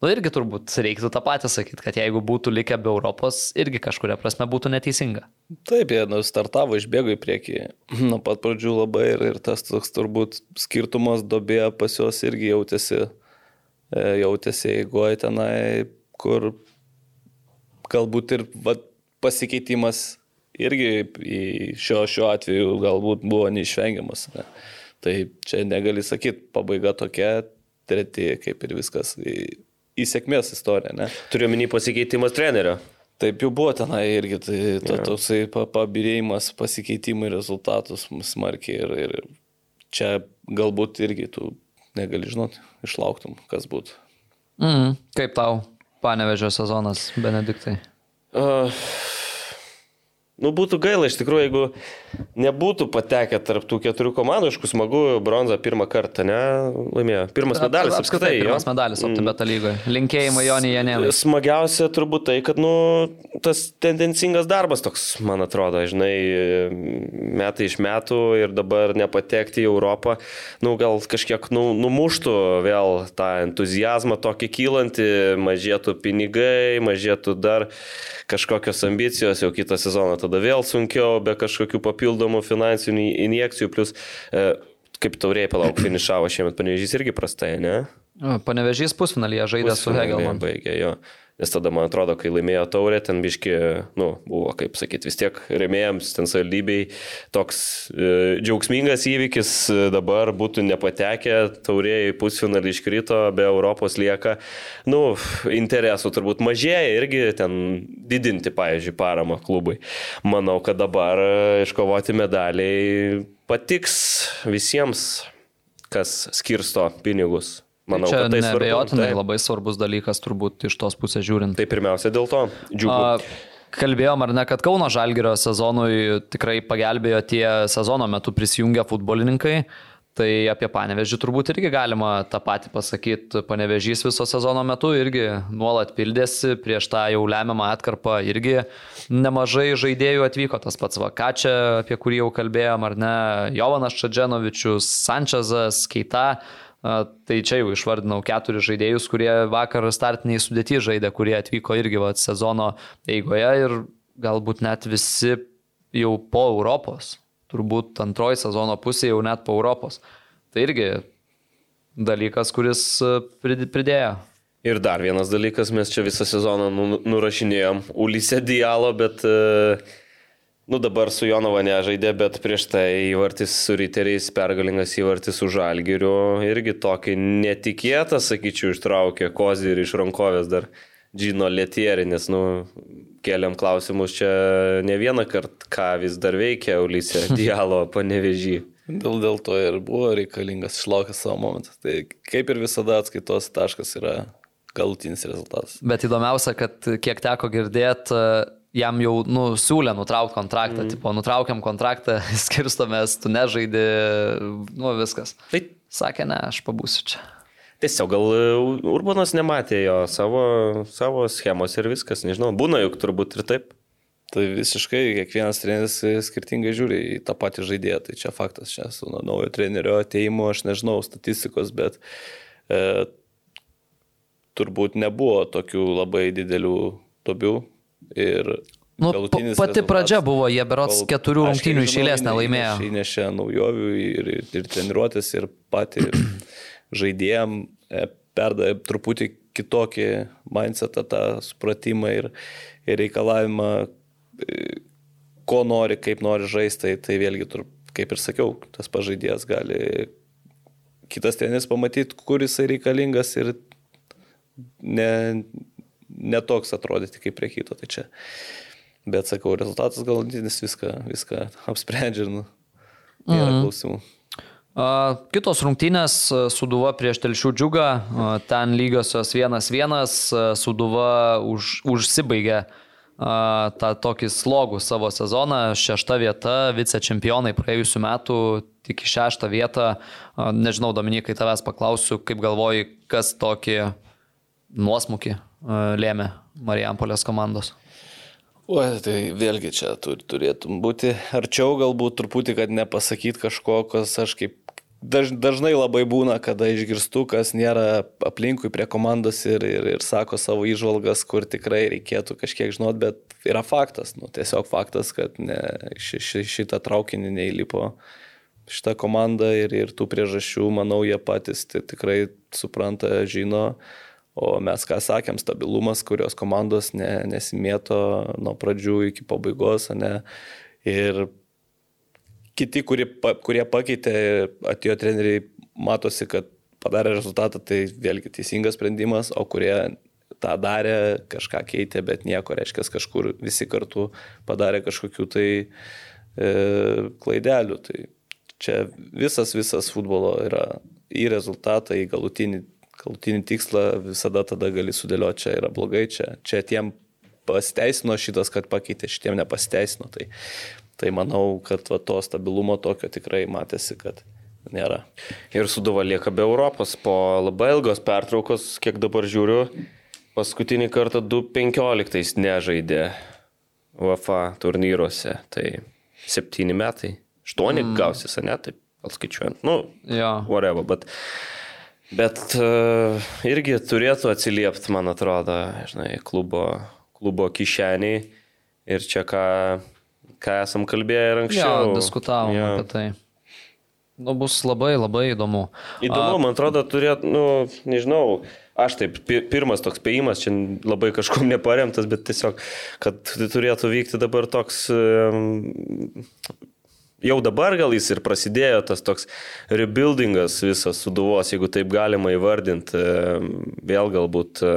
nu irgi turbūt reiktų tą patį sakyti, kad jeigu būtų likę be Europos, irgi kažkuria prasme būtų neteisinga. Taip, jie nu, startavo, išbėgo į priekį nuo pat pradžių labai ir, ir tas toks turbūt skirtumas dobėje pas juos irgi jautėsi, e, jautėsi eigoje tenai, kur galbūt ir va, pasikeitimas irgi į šio, šiuo atveju galbūt buvo neišvengiamas. Ne? Tai čia negali sakyti, pabaiga tokia, treti kaip ir viskas į, į sėkmės istoriją. Ne? Turiu minį pasikeitimas trenerio. Taip jau buvo tenai irgi, tai to, yeah. toksai pa- pabirėjimas, pasikeitimai rezultatus smarkiai ir, ir čia galbūt irgi tu negali žinoti, išlauktum, kas būtų. Mm. Kaip tau Panevežio sezonas, Benediktai? Uh, Nu, būtų gaila iš tikrųjų, jeigu nebūtų patekę tarp tų keturių komandų, aišku, smagu, bronzą pirmą kartą, ne, laimėjo. Pirmas medalis apskritai. Pirmas medalis Optibeta lygoje. Linkėjimai Jonį Janėlai. Smagiausia turbūt tai, kad, nu, tas tendencingas darbas toks, man atrodo, žinai, metai iš metų ir dabar nepatekti į Europą, nu, gal kažkiek nu, numuštų vėl tą entuzijazmą tokį kylantį, mažėtų pinigai, mažėtų dar kažkokios ambicijos, jau kitą sezoną tada vėl sunkiau, be kažkokių papildomų finansinių injekcijų, plus e, kaip tauriai palauk finišavo šiemet, panevežys irgi prastai, ne? Panevežys pusfinalyje žaidė su Hegelman. Baigė jo. Nes tada, man atrodo, kai laimėjo taurę, ten biški, nu, buvo, kaip sakyti, vis tiek remėjams, ten savivaldybei toks e, džiaugsmingas įvykis, e, dabar būtų nepatekę, taurėjai pusfinalį iškrito, be Europos lieka, nu, interesų turbūt mažėja irgi ten didinti, pavyzdžiui, paramą klubui. Manau, kad dabar e, iškovoti medaliai patiks visiems, kas skirsto pinigus. Manau, Čia tai nebejotinai Taip. labai svarbus dalykas turbūt iš tos pusės žiūrint. Tai pirmiausia dėl to džiugu. Kalbėjom ar ne, kad Kauno Žalgirio sezonui tikrai pagelbėjo tie sezono metu prisijungę futbolininkai. Tai apie Panevežį turbūt irgi galima tą patį pasakyti. Panevežys viso sezono metu irgi nuolat pildėsi, prieš tą jau lemiamą atkarpą irgi nemažai žaidėjų atvyko. Tas pats Vakačia, apie kurį jau kalbėjom, ar ne, Jovanas Čadženovičius, Sančezas, Keita. Tai čia jau išvardinau keturis žaidėjus, kurie vakar startiniai sudėti žaidė, kurie atvyko irgi va, sezono eigoje ir galbūt net visi jau po Europos. Turbūt antroji sezono pusė jau net po Europos. Tai irgi dalykas, kuris prid- pridėjo. Ir dar vienas dalykas, mes čia visą sezoną nu- nurašinėjom Ulysę Dialo, bet, e, nu dabar su Jonava nežaidė, bet prieš tai įvartis su Riteriais, pergalingas įvartis su Žalgiriu, irgi tokį netikėtą, sakyčiau, ištraukė kozį ir iš rankovės dar Džino Letieri, nes, nu, keliam klausimus čia ne vieną kartą, ką vis dar veikia Ulysė Dialo panevežį. Dėl, dėl to ir buvo reikalingas išlaukęs savo momentą. Tai kaip ir visada atskaitos taškas yra galutinis rezultatas. Bet įdomiausia, kad kiek teko girdėti, jam jau nu, siūlė nutraukti kontraktą, mm. tipo, nutraukiam kontraktą, skirstomės, tu nežaidi, nu viskas. Tai Sakė, ne, aš pabūsiu čia. tiesiog gal e, Urbanas nematė jo savo, savo schemos ir viskas, nežinau, būna juk turbūt ir taip. Tai visiškai kiekvienas treneris skirtingai žiūri į tą patį žaidėją. Tai čia faktas, čia su nuo naujo trenerio ateimu, aš nežinau statistikos, bet e, turbūt nebuvo tokių labai didelių tobių. Ir Nu, pati pradžia buvo, jie berots keturių rungtynių iš žinau, eilės įne- nelaimėjo. įnešė- Įnešė naujovių ir, ir, ir treniruotės, ir patį žaidėjim e, perdavė truputį kitokį mindsetą, tą supratimą ir, ir reikalavimą, e, ko nori, kaip nori žaisti. Tai, tai vėlgi, tur, kaip ir sakiau, tas pažaidėjas gali kitas treneris pamatyti, kur jisai reikalingas ir ne, netoks atrodyti kaip prie kito. Tai čia. Bet sakau, rezultatas galutinis viską, viską apsprendžia nu, nėra Mhm. klausimų. Kitos rungtynės Suduva prieš Telšių džiugą, ten lygiosios 1-1, a, Suduva už, užsibaigė tą tokį slogų savo sezoną, šešta vieta, vicečempionai praėjusiu metu tik į šeštą vietą. Nežinau, Dominikai, tavęs paklausiu, kaip galvoji, kas tokį nuosmukį lėmė Marijampolės komandos. O, tai vėlgi čia tur, turėtum būti arčiau, galbūt truputį, kad nepasakyt kažko, kas aš kaip daž, dažnai labai būna, kada išgirstu, kas nėra aplinkui prie komandos ir, ir, ir sako savo įžvalgas, kur tikrai reikėtų kažkiek žinot, bet yra faktas, nu, tiesiog faktas, kad ne, ši, ši, šitą traukinį neįlipo šitą komandą ir, ir tų priežasčių, manau, jie patys tai tikrai supranta, žino. O mes ką sakėm, stabilumas, kurios komandos ne, nesimėto nuo pradžių iki pabaigos, ne. Ir kiti, kurie, kurie pakeitė, atėjo treneriai, matosi, kad padarė rezultatą, tai vėlgi teisingas sprendimas, o kurie tą darė, kažką keitė, bet nieko, reiškia, kažkur visi kartu padarė kažkokių tai e, klaidelių. Tai čia visas, visas futbolo yra į rezultatą, į galutinį, galutinį tikslą, visada tada gali sudėlioti, čia yra blogai, čia, čia tiem pasiteisino šitas, kad pakeitė, šitiem nepasiteisino. Tai, tai manau, kad va, to stabilumo tokio tikrai matėsi, kad nėra. Ir Suduva lieka be Europos po labai ilgos pertraukos, kiek dabar žiūriu, paskutinį kartą 2.15 nežaidė UEFA turnyruose. Tai septyni metai. Aštuoni mm. gausis, ne? Taip, gal skaičiuojant. Nu, Jo. whatever, bet, bet uh, irgi turėtų atsiliepti, man atrodo, žinai, klubo, klubo kišeniai. Ir čia ką, ką esam kalbėję ir Jo, anksčiau. diskutavom Jo. apie tai. Nu, bus labai, labai įdomu. Įdomu, man atrodo, turėtų, nu, nežinau, aš taip, pi- pirmas toks spėjimas, čia labai kažkuo neparemtas, bet tiesiog, kad turėtų vykti dabar toks, em, jau dabar gal jis ir prasidėjo tas toks rebuildingas visas suduvos, jeigu taip galima įvardinti, em, vėl galbūt e,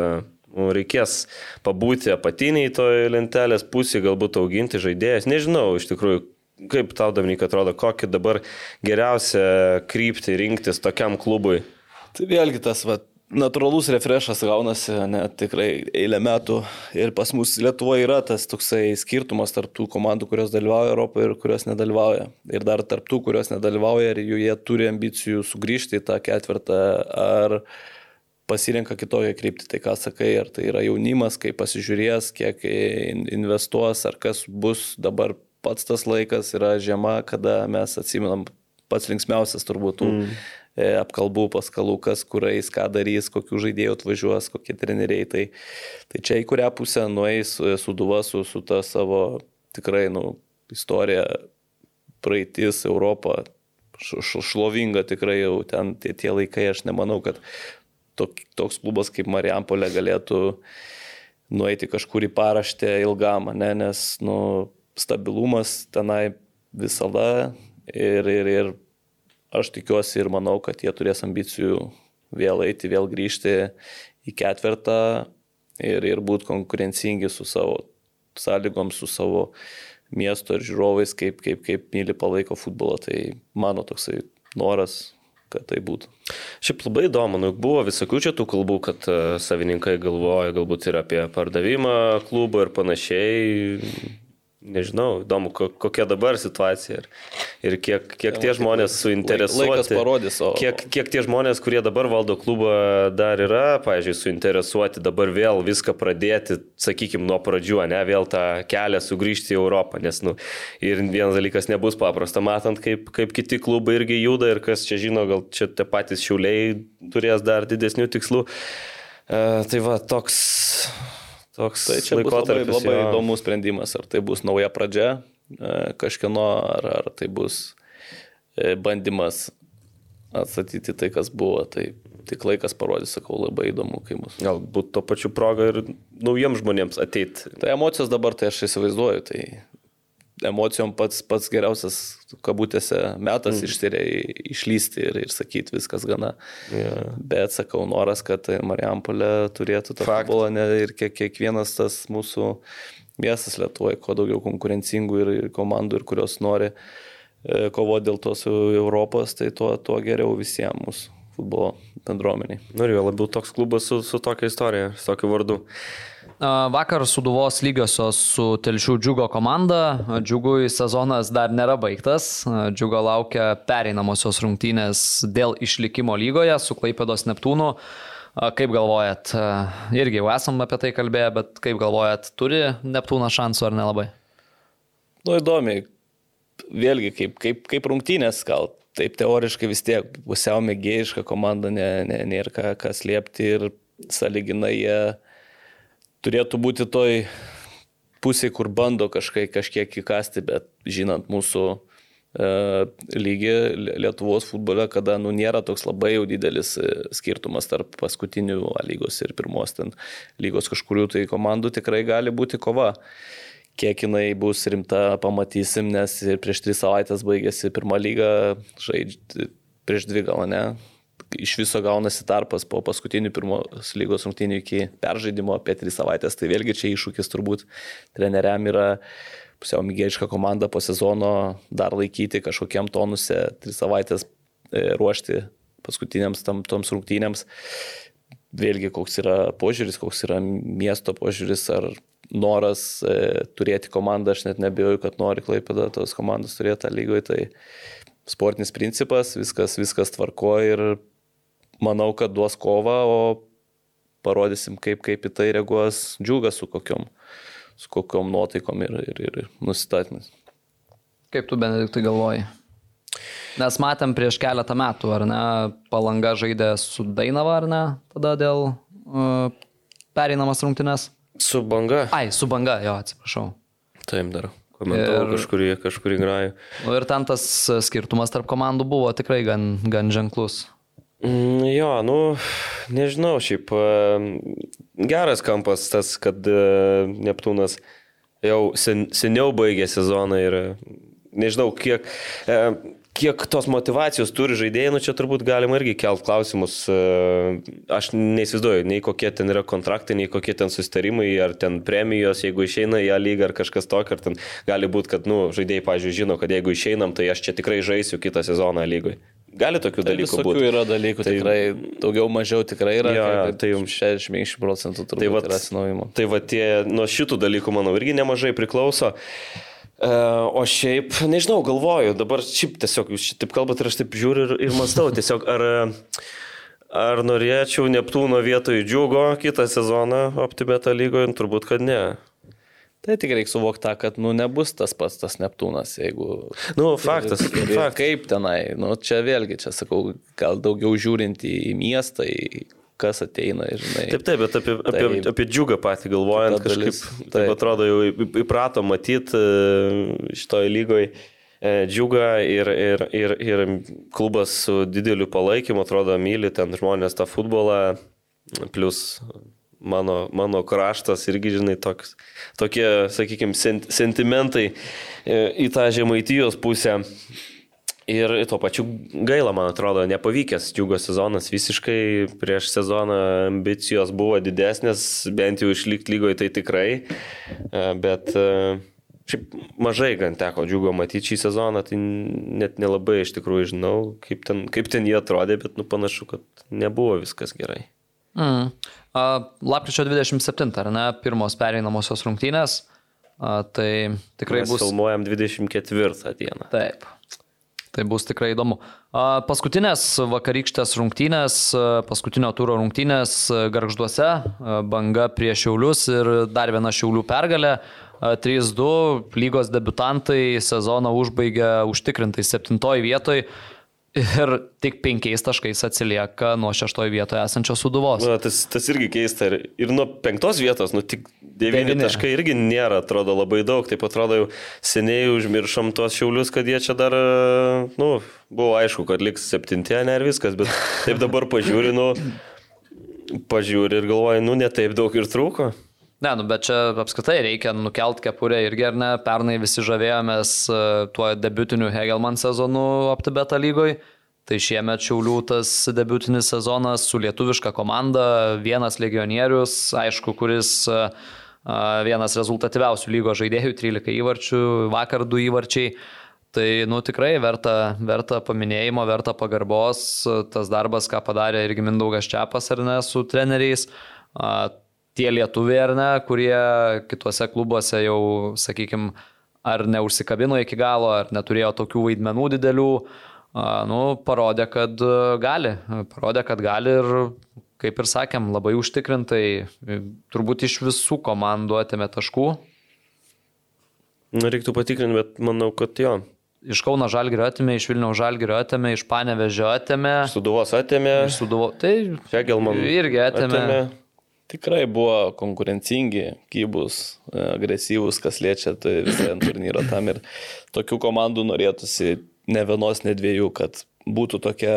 nu, reikės pabūti apatiniai toje lentelės pusėje, galbūt auginti žaidėjas, nežinau, iš tikrųjų, kaip tau, Dominik, atrodo, kokį dabar geriausią kryptį rinktis tokiam klubui. Tai vėlgi tas va, natūralus refreshas gaunasi, net tikrai eilę metų. Ir pas mus Lietuvoje yra tas toksai skirtumas tarp tų komandų, kurios dalyvauja Europoje ir kurios nedalyvauja. Ir dar tarp tų, kurios nedalyvauja ir jų jie turi ambicijų sugrįžti į tą ketvirtą ar pasirenka kitokią kryptį. Tai ką sakai, ar tai yra jaunimas, kai pasižiūrės, kiek in- investuos, ar kas bus dabar pats tas laikas, yra žiema, kada mes atsiminam pats linksmiausias turbūt mm. Apkalbų, paskalų, kas kurais, ką darys, kokių žaidėjų atvažiuos, kokie treneriai. Tai, tai čia į kurią pusę nueis e, suduva su, su ta savo tikrai nu, istorija, praeitis, Europą, šlovinga tikrai jau ten tie, tie laikai, aš nemanau, kad tok, toks klubas kaip Marijampolė galėtų nueiti kažkur į paraštę ilgam, ne, nes nu, stabilumas tenai visada ir, ir, ir aš tikiuosi ir manau, kad jie turės ambicijų vėl eiti, vėl grįžti į ketvirtą ir, ir būti konkurencingi su savo sąlygom, su savo miesto ir žiūrovais, kaip, kaip, kaip myli palaiko futbolą. Tai mano toksai noras, kad tai būtų. Šiaip labai įdomu, nu, buvo visokių čia tų kalbų, kad e, savininkai galvoja galbūt ir apie pardavimą klubo ir panašiai. Nežinau, įdomu, ko- kokia dabar situacija ir, ir kiek, kiek tie žmonės suinteresuoti. Laikas parodys, o- Kiek, kiek tie žmonės, kurie dabar valdo klubą, dar yra, pavyzdžiui, suinteresuoti dabar vėl viską pradėti, sakykime, nuo pradžių, ne vėl tą kelią sugrįžti į Europą, nes, nu, ir vienas dalykas nebus paprasta, matant, kaip, kaip kiti klubai irgi juda ir kas čia žino, gal čia tie patys šiuliai turės dar didesnių tikslų. Uh, tai va, toks, toks Tai čia bus labai, labai jo. įdomus sprendimas, ar tai bus nauja pradžia e, kažkieno, ar, ar tai bus e, bandymas atstatyti tai, kas buvo. Tai tik laikas parodys, sakau, labai įdomu, kai bus. Galbūt to pačiu proga ir naujiems žmonėms ateiti. Tai emocijos dabar, tai aš įsivaizduoju, tai emocijom pats, pats geriausias, kabutėse, metas mm. išsiria išlysti ir, ir sakyti viskas gana. Yeah. Bet sakau, noras, kad Marijampolė turėtų tą Fakt. futbolą ne, ir kiek, kiekvienas tas mūsų miestas Lietuvoje, kuo daugiau konkurencingų ir, ir komandų, ir kurios nori e, kovoti dėl tos Europos, tai tuo, tuo geriau visiems mūsų futbolo bendruomeniai. Noriu labiau toks klubas su, su tokia istorija, su tokiu vardu. Vakar suduvos lygiosios su Telšių džiugo komanda. Džiugui sezonas dar nėra baigtas. Džiugo laukia pereinamosios rungtynės dėl išlikimo lygoje su Klaipėdos Neptūnu. Kaip galvojat, irgi jau esam apie tai kalbėję, bet kaip galvojat, turi Neptūną šansų ar nelabai? Nu įdomiai, vėlgi kaip, kaip, kaip rungtynės gal. Taip teoriškai vis tiek pusiau mėgėjiška komanda, nėra ne, nėra ką, ką slėpti ir saliginai jie turėtų būti toj pusėje, kur bando kažkai, kažkiek įkasti, bet žinant mūsų e, lygį Lie- Lietuvos futbole, kada nu, nėra toks labai jau didelis e, skirtumas tarp paskutinių lygos ir pirmos ten lygos kažkurių tai komandų, tikrai gali būti kova. Kiek jinai bus rimta, pamatysim, nes prieš tris savaitės baigėsi pirmą lygą, žaidži, prieš dvi gal ne. Iš viso gaunasi tarpas po paskutinių pirmos lygos rungtynių iki peržaidimo apie tris savaitės. Tai vėlgi čia iššūkis turbūt treneriam yra pusiau mygėjiška komanda po sezono dar laikyti kažkokiam tonuse, tris savaitės e, ruošti paskutiniams tam, toms rungtynėms. vėlgi koks yra požiūris, koks yra miesto požiūris, ar noras e, turėti komandą, aš net nebejoju, kad nori klaipėda tos komandos turėti lygoje, tai sportinis principas, viskas, viskas tvarko ir manau, kad duos kovą, o parodysim, kaip, kaip į tai reaguos džiugas su kokiom, su kokiom nuotaikom ir, ir, ir nusistatymais. Kaip tu, Benediktai, galvoji? Nes matėm prieš keletą metų, ar ne, palanga žaidė su Dainava, ar ne, tada dėl uh, pereinamas rungtynės. Su banga. Ai, su banga, jo, atsiprašau. Taip dar. Komentavau Ir- kažkurį, kažkurį grajų. Ir ten tas skirtumas tarp komandų buvo tikrai gan, gan ženklus. Mm, Jo, nu, nežinau, šiaip geras kampas tas, kad e, Neptūnas jau sen, seniau baigė sezoną ir e, nežinau, kiek, e, kiek tos motivacijos turi žaidėjai, nu čia turbūt galima irgi kelt klausimus. Aš neįsivaizduoju, nei kokie ten yra kontraktai, nei kokie ten sustarimai, ar ten premijos, jeigu išeina į ją lygą ar kažkas tokio, ar ten gali būti, kad, nu, žaidėjai, pažiūrėjau, žino, kad jeigu išeinam, tai aš čia tikrai žaisiu kitą sezoną lygoj. Gali tokių Tai dalykų būti. yra dalykų, Tai- tikrai daugiau mažiau tikrai yra. Jo, jo, kaip tai- 60 procentų turbūt Tai tai vat- yra atsinaujimo. Tai va tie nuo šitų dalykų, manau, irgi nemažai priklauso. E, O šiaip, nežinau, galvoju, dabar šiaip tiesiog jūs taip kalbat ir aš taip žiūriu ir, ir mastau, tiesiog ar, ar norėčiau Neptūno vietoj džiugo kitą sezoną OptiBeta lygoje, turbūt, kad ne. Tai tik reikia suvokti tą, kad nu, nebus tas pats tas Neptūnas, jeigu... Nu, faktas, ir, faktas. kaip tenai, nu, čia vėlgi, čia sakau, gal daugiau žiūrint į miestą, į kas ateina, žinai. Taip, taip, bet apie, apie, Taip. apie džiugą patį galvojant, Ta dalis, kažkaip, taip taip. atrodo, jau įp- įprato matyti šitoje lygoje džiugą ir, ir, ir, ir klubas su dideliu palaikymu, atrodo, myli ten žmonės tą futbolą, plus mano, mano kraštas irgi, žinai, toks, tokie, sakykime, sent, sentimentai e, į tą žemaitijos pusę. Ir tuo pačiu gaila, man atrodo, nepavykęs džiugo sezonas visiškai. Prieš sezoną ambicijos buvo didesnės, bent jau išlikti lygoje tai tikrai. E, Bet e, šiaip mažai gan teko džiugo matyti šį sezoną, tai net nelabai iš tikrųjų žinau, kaip ten, kaip ten jie atrodė, bet nu panašu, kad nebuvo viskas gerai. Mm. Lapkričio 27, ar ne, pirmos pereinamosios rungtynės. Tai tikrai Mes bus. filmuojam 24 dieną. Taip. Tai bus tikrai įdomu. Paskutinės vakarykštės rungtynės, paskutinio turo rungtynės garžduose, banga prieš Šiaulius ir dar viena Šiaulių pergalė. A, 3-2 lygos debutantai sezoną užbaigė užtikrintai septintoji vietoje ir tik penkiais taškais atsilieka nuo šeštoje vietoje esančios suduvos. Na, tas, tas irgi keista. Ir, ir nuo penktos vietos, nu tik devyni Devyni. taškai irgi nėra, atrodo, labai daug. Taip atrodo, jau seniai užmiršom tuos šiaulius, kad jie čia dar, nu, buvo aišku, kad liks septintie, ne ir viskas, bet taip dabar pažiūri, nu, pažiūri ir galvoji, nu, ne taip daug ir trūko. Ne, nu, bet čia apskritai reikia nukelt kepurę irgi, ar ne? Pernai visi žavėjomės e, tuo debutiniu Hegelman sezonu OptiBeta lygoj. Tai šiemet Šiaulių tas debutinis sezonas su lietuviška komanda, vienas legionierius, aišku, kuris e, e, vienas rezultatyviausių lygo žaidėjų, 13 įvarčių, vakar du įvarčiai. Tai, nu, tikrai verta, verta paminėjimo, verta pagarbos tas darbas, ką padarė irgi Mindaugas Čiapas, ar ne, su treneriais. Tie lietuviai, ar ne, kurie kitose klubuose jau, sakykime, ar neužsikabino iki galo, ar neturėjo tokių vaidmenų didelių, nu, parodė, kad a, gali. Parodė, kad gali ir, kaip ir sakėm, labai užtikrintai, turbūt iš visų komandų atėmė taškų, reiktų patikrinti, bet manau, kad jo. iš Kauno Žalgirio atėmė, iš Vilniaus Žalgirio atėmė, iš Panevežio atėmė, Suduvos atėmė, Suduvo. Tai Hegelman irgi atėmė. Tikrai buvo konkurencingi, gybus, e, agresyvus, kas liečia tai visą turnyrą tam ir tokių komandų norėtųsi ne vienos, ne dviejų, kad būtų tokia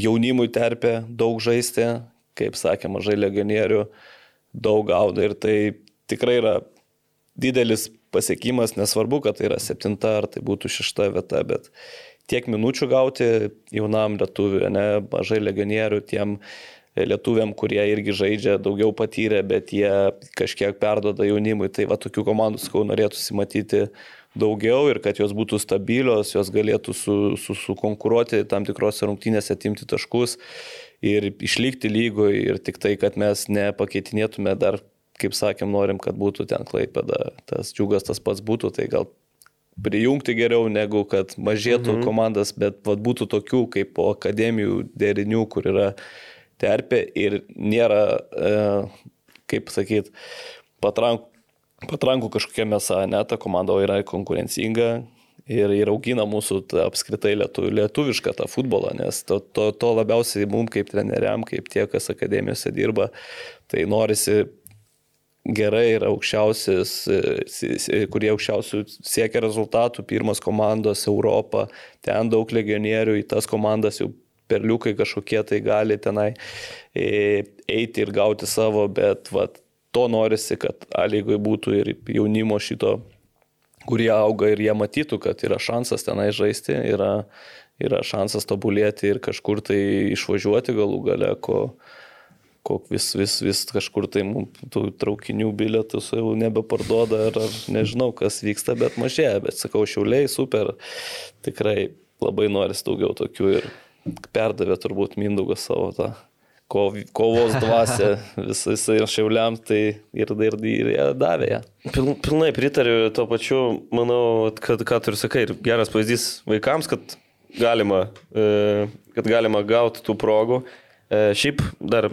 jaunimui terpė daug žaisti, kaip sakė, mažai legionierių, daug gauda ir tai tikrai yra didelis pasiekimas, nesvarbu, kad tai yra septinta ar tai būtų šešta vieta, bet tiek minučių gauti jaunam lietuviui, ne mažai legionierių, tiem lietuviam, kurie irgi žaidžia, daugiau patyrę, bet jie kažkiek perdoda jaunimui. Tai va tokių komandų, sakau, norėtųsi matyti daugiau ir kad jos būtų stabilios, jos galėtų su, su, sukonkuruoti tam tikrose rungtynėse, atimti taškus ir išlikti lygoje ir tik tai, kad mes nepakeitinėtume dar, kaip sakėm, norim, kad būtų ten klaipėda, tas džiugas tas pats būtų, tai gal prijungti geriau negu kad mažėtų mhm. komandas, bet vat, būtų tokių kaip po akademijų derinių, kur yra terpė ir nėra, e, kaip sakyt, patrankų patrankų kažkokia mėsa, ne, ta komanda yra konkurencinga ir, ir augina mūsų ta, apskritai lietu, lietuvišką tą futbolą, nes to, to, to labiausiai mums kaip treneriam, kaip tie, kas akademijose dirba, tai norisi gerai ir aukščiausias, kurie aukščiausių siekia rezultatų, pirmas komandos Europą, ten daug legionierių, į tas komandas jau perliukai kažkokie tai gali tenai e, eiti ir gauti savo, bet vat, to norisi, kad A lygoje būtų ir jaunimo šito, kurie auga ir jie matytų, kad yra šansas tenai žaisti, yra, yra šansas tobulėti ir kažkur tai išvažiuoti galų gale, ko, ko vis, vis, vis kažkur tai tų traukinių bilietus jau nebeparduoda ar, ar nežinau, kas vyksta, bet mažėja, bet sakau, šiauliai super, tikrai labai noris daugiau tokių ir perdavė turbūt Mindaugas savo tą kov, kovos dvasia visai šiauliam, tai ir, ir, ir davė ją. Pil, pilnai pritariu, tuo pačiu manau, kad, ką tu ir sakai, ir geras pavyzdys vaikams, kad galima, e, kad galima gauti tų progų. E, šiaip dar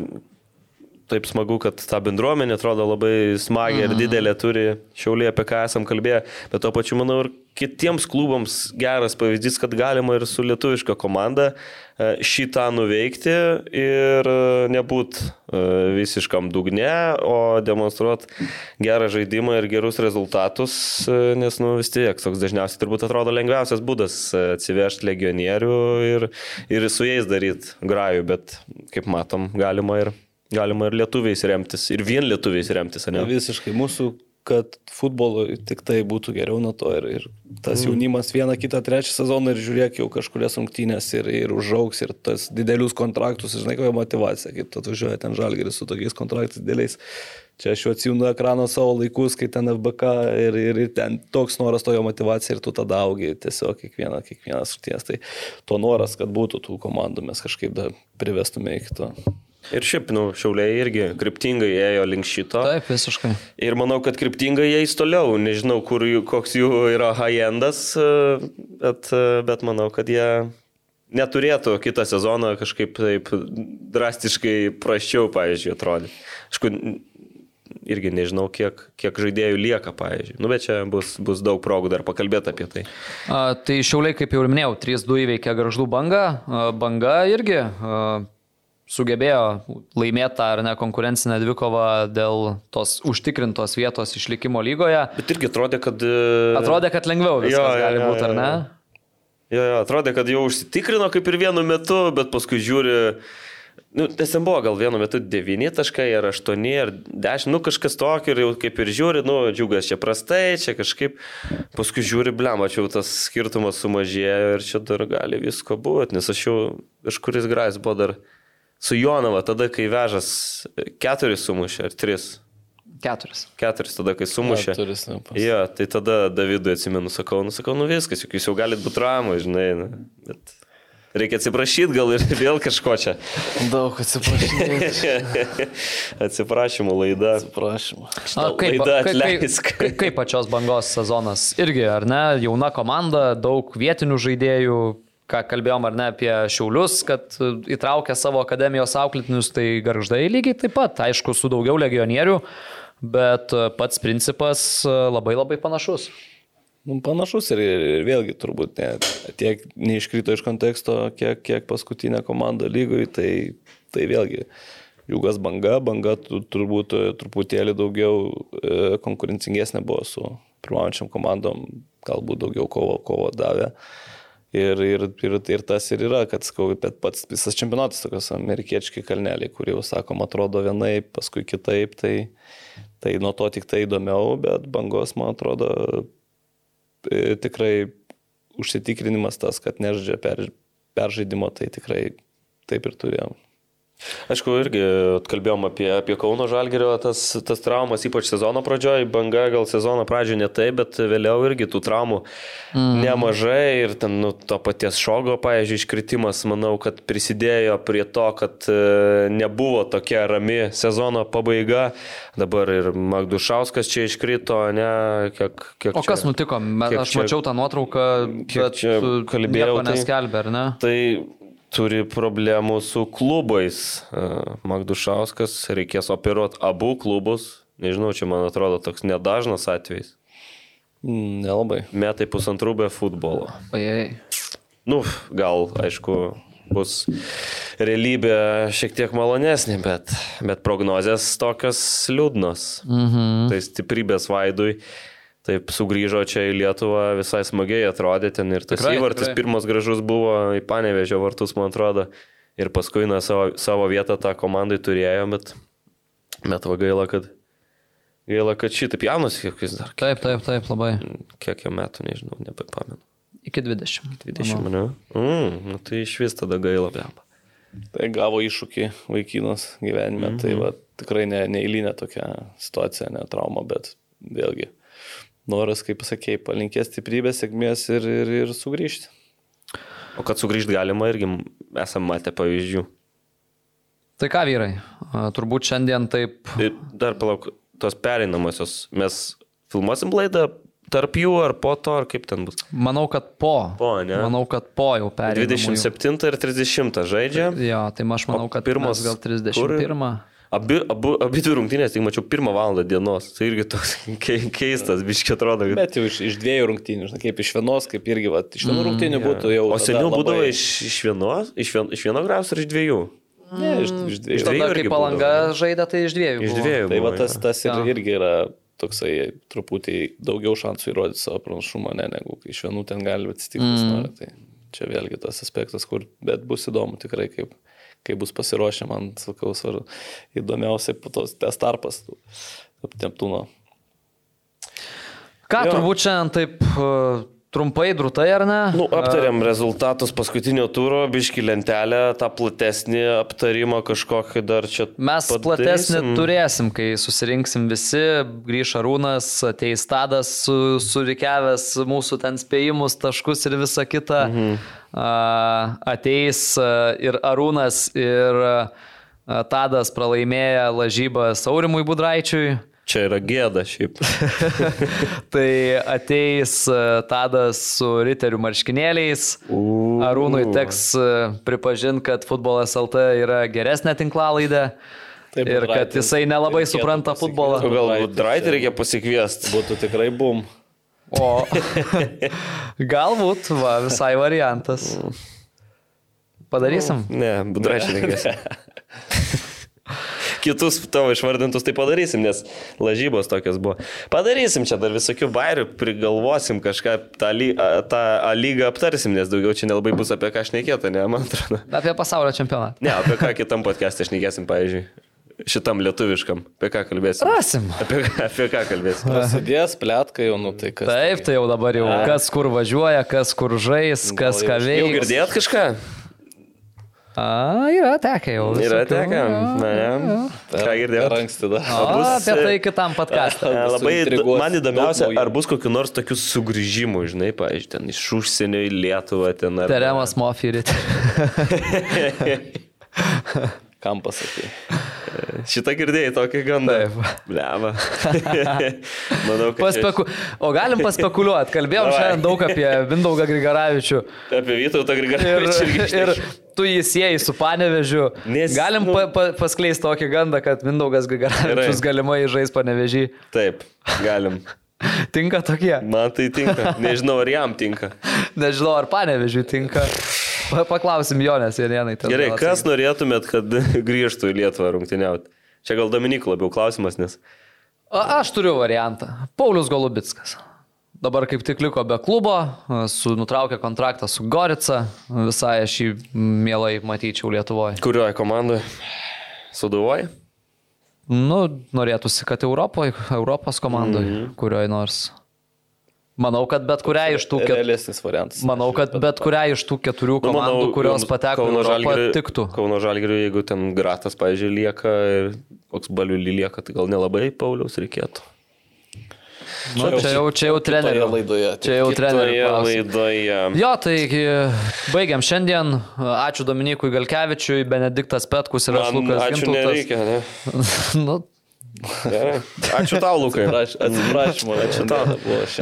taip smagu, kad ta bendruomenė atrodo labai smagiai ir mhm. didelė turi šiauliai, apie ką esam kalbėję, bet tuo pačiu manau ir kitiems klubams geras pavyzdys, kad galima ir su lietuviška komanda e, šitą nuveikti ir e, nebūt e, visiškam dugne, o demonstruoti gerą žaidimą ir gerus rezultatus, nes nu, vis tiek toks dažniausiai turbūt atrodo lengviausias būdas atsivežti legionierių ir, ir su jais daryti grajų, bet kaip matom, galima ir Galima ir lietuviais remtis, ir vien lietuviais remtis, ne? Visiškai mūsų, kad futbolo tik tai būtų geriau nuo to ir, ir tas mm. jaunimas vieną, kitą, trečią sezoną ir žiūrėk jau kažkurias rungtynės ir, ir užaugs ir tas didelius kontraktus, žinai, kokia motivacija, kaip tu atvažiuoji ten žalgeris su tokiais kontraktais dideliais. Čia aš jau atsijundu ekrano savo laikus, kai ten FBK ir, ir, ir ten toks noras, tojo motivacija ir tu tada augi tiesiog kiekvieną, kiekvieną rungtynės. Tai to noras, kad būtų tų komandų, mes kažkaip dar privestume iki to. Ir šiaip, nu, šiauliai irgi kryptingai ėjo link šito. Taip, visiškai. Ir manau, kad kryptingai eis toliau. Nežinau, kur, koks jų yra high-endas, bet, bet manau, kad jie neturėtų kitą sezoną kažkaip taip drastiškai praščiau, pavyzdžiui, atrodyti. Aišku, irgi nežinau, kiek, kiek žaidėjų lieka, pavyzdžiui. Nu, bet čia bus, bus daug progų dar pakalbėti apie tai. A, tai šiauliai, kaip jau ir minėjau, 3-2 įveikė garždų bangą. A, banga irgi. A, sugebėjo laimėti tą ar ne konkurencinę dvikovą dėl tos užtikrintos vietos išlikimo lygoje. Bet irgi atrodė, kad... E, atrodė, kad lengviau viskas jo, gali būti, ar ne? Jo, jo, atrodė, kad jau užsitikrino kaip ir vienu metu, bet paskui žiūri... Nu, ten buvo gal vienu metu 9 taškai, ar 8, ar 10, nu kažkas tokio ir jau kaip ir žiūri, nu, džiugas čia prastai, čia kažkaip, paskui žiūri, blem, jau tas skirtumas sumažėjo ir čia dar gali visko būti, nes aš jau kažkuris grais buvo dar su Jonava, tada kai vežas keturis sumušė, ar tris? Keturis. Keturis tada, kai sumušė. Keturis, ne, jo, tai tada Davidui atsimenu, sakau, nu sakau, nu viskas, juk jūs jau galite būti ramu, žinai. Nu, bet... Reikia atsiprašyti gal ir vėl kažko čia. Daug atsiprašymų. Atsiprašymų laida. Atsiprašymų. A, kaip, laida atleisk. Kaip, kaip, kaip pačios bangos sezonas? Irgi, ar ne? Jauna komanda, daug vietinių žaidėjų, ką kalbėjom ar ne apie Šiaulius, kad įtraukia savo akademijos auklėtinius, tai garždai lygiai taip pat, aišku, su daugiau legionierių, bet pats principas labai labai panašus. Nu, panašus ir, ir vėlgi turbūt ne, tiek neiškrito iš konteksto, kiek, kiek paskutinė komanda lygoj, tai, tai vėlgi Jūgas banga, banga turbūt truputėlį daugiau e, konkurencingesnė buvo su pirmaujančiam komandom, galbūt daugiau kovo, kovo davė. Ir, ir, ir, ir tas ir yra, kad, sakau, bet pats visas čempionatas tokios amerikiečiai kalneliai, kurie jau, sakom, atrodo vienaip, paskui kitaip, tai, tai nuo to tik tai įdomiau, bet bangos, man atrodo, e, tikrai užsitikrinimas tas, kad nežaidžia per, peržaidimo, tai tikrai taip ir turėjom. Aišku, irgi kalbėjom apie, apie Kauno Žalgerio tas, tas traumas, ypač sezono pradžioje, banga gal sezono pradžioje ne taip, bet vėliau irgi tų traumų mm. nemažai ir ten nu, to paties šogo, pavyzdžiui, iškritimas, manau, kad prisidėjo prie to, kad e, nebuvo tokia rami sezono pabaiga. Dabar ir Magdušauskas čia iškrito, ne, kiek, kiek O kas čia, nutiko? Kiek Aš čia- mačiau tą nuotrauką, kiek čia kalbėjau, tai- neskelbė, ar ne? Tai turi problemų su klubais. E, Magdušauskas reikės operuoti abu klubus. Nežinau, čia man atrodo toks nedažnas atvejis. Mm, Nelabai. Metai pusantrų be futbolo. Ojei. Nu, gal, aišku, bus realybė šiek tiek malonesnė, bet, bet prognozijas tokios liūdnos. Mhm. Tai stiprybės vaidui. Taip sugrįžo čia į Lietuvą, visai smagiai atrodė ten ir tas Tikrai, įvartis tikrai. pirmas gražus buvo į Panevežio vartus, man atrodo. Ir paskui na, savo, savo vietą tą komandai turėjo, bet, bet va gaila, kad, gaila, kad šitaip jaunas, kiek jis dar, Taip, taip, taip, labai. kiek jo metų, nežinau, nebepamenu. Iki 20. 20, ne? Mm, nu, tai iš vis tada gaila, blemba. Tai gavo iššūkį vaikinas gyvenime, mm -hmm. tai va, tikrai ne, neįlynė tokia situacija, ne trauma, bet vėlgi noras, kaip sakėjai, palinkės stiprybės, sėkmės ir, ir, ir sugrįžti. O kad sugrįžti galima irgi esame matę pavyzdžių. Tai ką, vyrai, a, turbūt šiandien taip. Ir dar palauk, tos pereinamosios, mes filmuosim laidą tarp jų ar po to, ar kaip ten bus. Manau, kad po. Po, ne? Manau, kad po jau perėjome. 27 ir 30 žaidžia. Jo, tai aš manau, kad pirmas gal kur? 31. Abi, abu, abi dvi rungtynės, tik mačiau pirmą valandą dienos. Tai irgi toks kei- keistas, biškiai atrodo. Kad... Bet jau iš, iš dviejų rungtynių, žinai, kaip iš vienos, kaip irgi, va, iš vienų rungtynių būtų jau. O tada seniau labai- būdavo iš, iš vienos, iš, vien, iš vieno grauso ar iš dviejų? Ne, iš, iš Iš dviejų. dviejų Tada, irgi kai palanga būdavo. žaidė, tai iš dviejų. Iš buvo. dviejų. Tai va buvo, tas, jo. tas ir, Jo. irgi yra toksai truputį daugiau šansų įrodyti savo pranašumą, ne, negu kai iš vienų ten gali atsitikti, kas Mm. nori. Tai čia vėlgi tas aspektas, kur, bet bus įdomu tikrai, kaip, kaip bus pasiruošę, man, sakau, svarbu, įdomiausia po tos tes tarpas, Neptūno. Ką, Jo. turbūt šiandien taip trumpai, drūtai, ar ne? Nu, aptarėm rezultatus paskutinio turo, biški lentelę, tą platesnį aptarimą kažkokį dar čia. Mes padarysim. platesnį turėsim, kai susirinksim visi, grįš Arūnas, ateis Tadas su, surikiavęs mūsų ten spėjimus, taškus ir visa kita. Mhm. Ateis ir Arūnas, ir Tadas pralaimėję lažybą Saurimui Budraičiui. Čia yra gėda šiaip. Tai ateis e, Tadas su riterių marškinėliais. Arūnui teks pripažinti, kad futbolas LT yra geresnė tinklalaidė. Taip, Ir kad Budraitis jisai nelabai supranta futbolą. Galbūt Draitį reikia pasikviesti. Būtų tikrai bum. O galbūt, va, visai variantas. Padarysim. Ne, Budraitį reikės. Kitus tavo išvardintus tai padarysim, nes lažybos tokios buvo. Padarysim čia dar visokių bairių, prigalvosim kažką, tą, ly, a- tą a lygą aptarsim, nes daugiau čia nelabai bus apie ką šnekėti, ne, man atrodo. Apie pasaulio čempionatą. Ne, apie ką kitam podcast'e šnekėsim, pavyzdžiui. Šitam lietuviškam. Apie ką kalbėsim? Rasim. Apie, ką- apie ką kalbėsim? Prasidės plėtkai jau, nu tai kas. Taip, tai jau dabar jau kas kur važiuoja, kas kur žais, kas ką jau Jau veikia. girdėjot kažką? A, yra tekę jau. Yra tekę. Na. Per- Ką girdėjot? Per anksti dar. O, apie tai kitam podcast'e. E, Bus Labai man įdomiausia, ar bus kokiu nors tokiu sugrįžimu, žinai, pavyzdžiui, ten iš užsienio į Lietuvą, ten ar... Teremas Mofirit. Kam pasakai? Šitą girdėjai tokį gandą. Taip. Bleva. Manau, kad Paspeku... O galim paspekuliuoti. Kalbėjom Davai. šiandien daug apie Vindaugą Grigaravičių. apie Vytautą Ir, Grigaravičių irgi ir šneki. tu jį sieji su Panevežiu. Nes, Galim nu- pa, pa, paskleisti tokį gandą, kad Vindaugas Grigaravičius galimai žais Panevežį. Taip, galim. Tinka tokie. Man tai tinka. Nežinau, ar jam tinka. Nežinau, ar Panevežiui tinka. Pa- Paklausim Jonės Janienai. tada Gerai, kas norėtumėt, kad grįžtų į Lietuvą rungtyniauti? Čia gal Dominikų labiau klausimas, nes... A, aš turiu variantą. Paulius Golubitskas. Dabar kaip tik liko be klubo, su, nutraukė kontraktą su Gorica. Visai aš jį mielai matyčiau Lietuvoje. Kurioje komandoje? Suduvoji? Nu, norėtųsi, kad Europoje, Europos komandoje, mm -hmm. kurioje nors. Manau, kad bet kurią iš tų keturių. Manau, kad bet kurią iš tų keturių Nu, manau, komandų, kurios pateko, Kauno Žalgiriui- tiktų. Kauno Žalgiriui, jeigu ten gratas, pavyzdžiui, lieka ir koks baliulį lieka, tai gal nelabai Pauliaus reikėtų. Nu, čia jau, čia jau trenerių. laidoje. Čia jau klausimas. laidoje. Jo, tai e, baigiam šiandien. Ačiū Dominikui Galkevičiui, Benediktas Petkus ir aš Lukas ačiū Gintautas. nereikia, ne? nu, Gerai. Ačiū tau, Lukai. Atsipraš- Atsiprašymo, ačiū tau.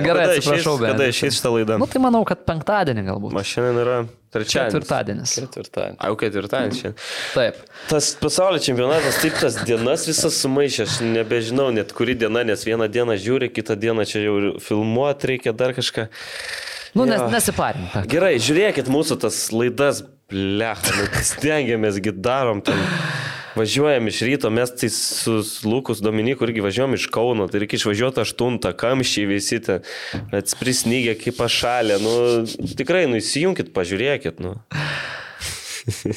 Gerai, Kada atsiprašau, išeis- Kada išeis šitą laidą? nu, tai manau, kad penktadienį galbūt. Ma šiandien yra trečiadienis. Ketvirtadienis. Ketvirtadienį. Au, ketvirtadienis šiandien. Taip. Tas pasaulio čempionatas, taip tas dienas visas sumaišė, aš nebežinau net kuri diena, nes vieną dieną žiūri, kitą dieną čia jau filmuoti reikia dar kažką. Nu, nes, nesiparink. Gerai, žiūrėkit mūsų tas laidas, blecha, nu, stengiamės, gi darom ten. Važiuojam iš ryto, mes tai su Lukus Dominiku irgi važiuojam iš Kauno, tai reikia išvažiuoti aštuntą, kamščiai visi ten, atsprisnygę kaip pašalė, nu tikrai, nu įsijunkit, pažiūrėkit, nu.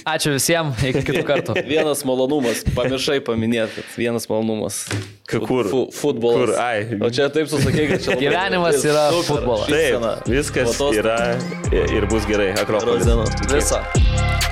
Ačiū visiems, iki kitų kartų. Vienas malonumas, pamiršai paminėti, vienas malonumas. Kur? Fu, futbolas. Kur? Ai. O čia taip susakai, kad čia Gyvenimas yra Super, futbolas. Taip, viskas Vatos- yra ir bus gerai. Akropolis. dienos.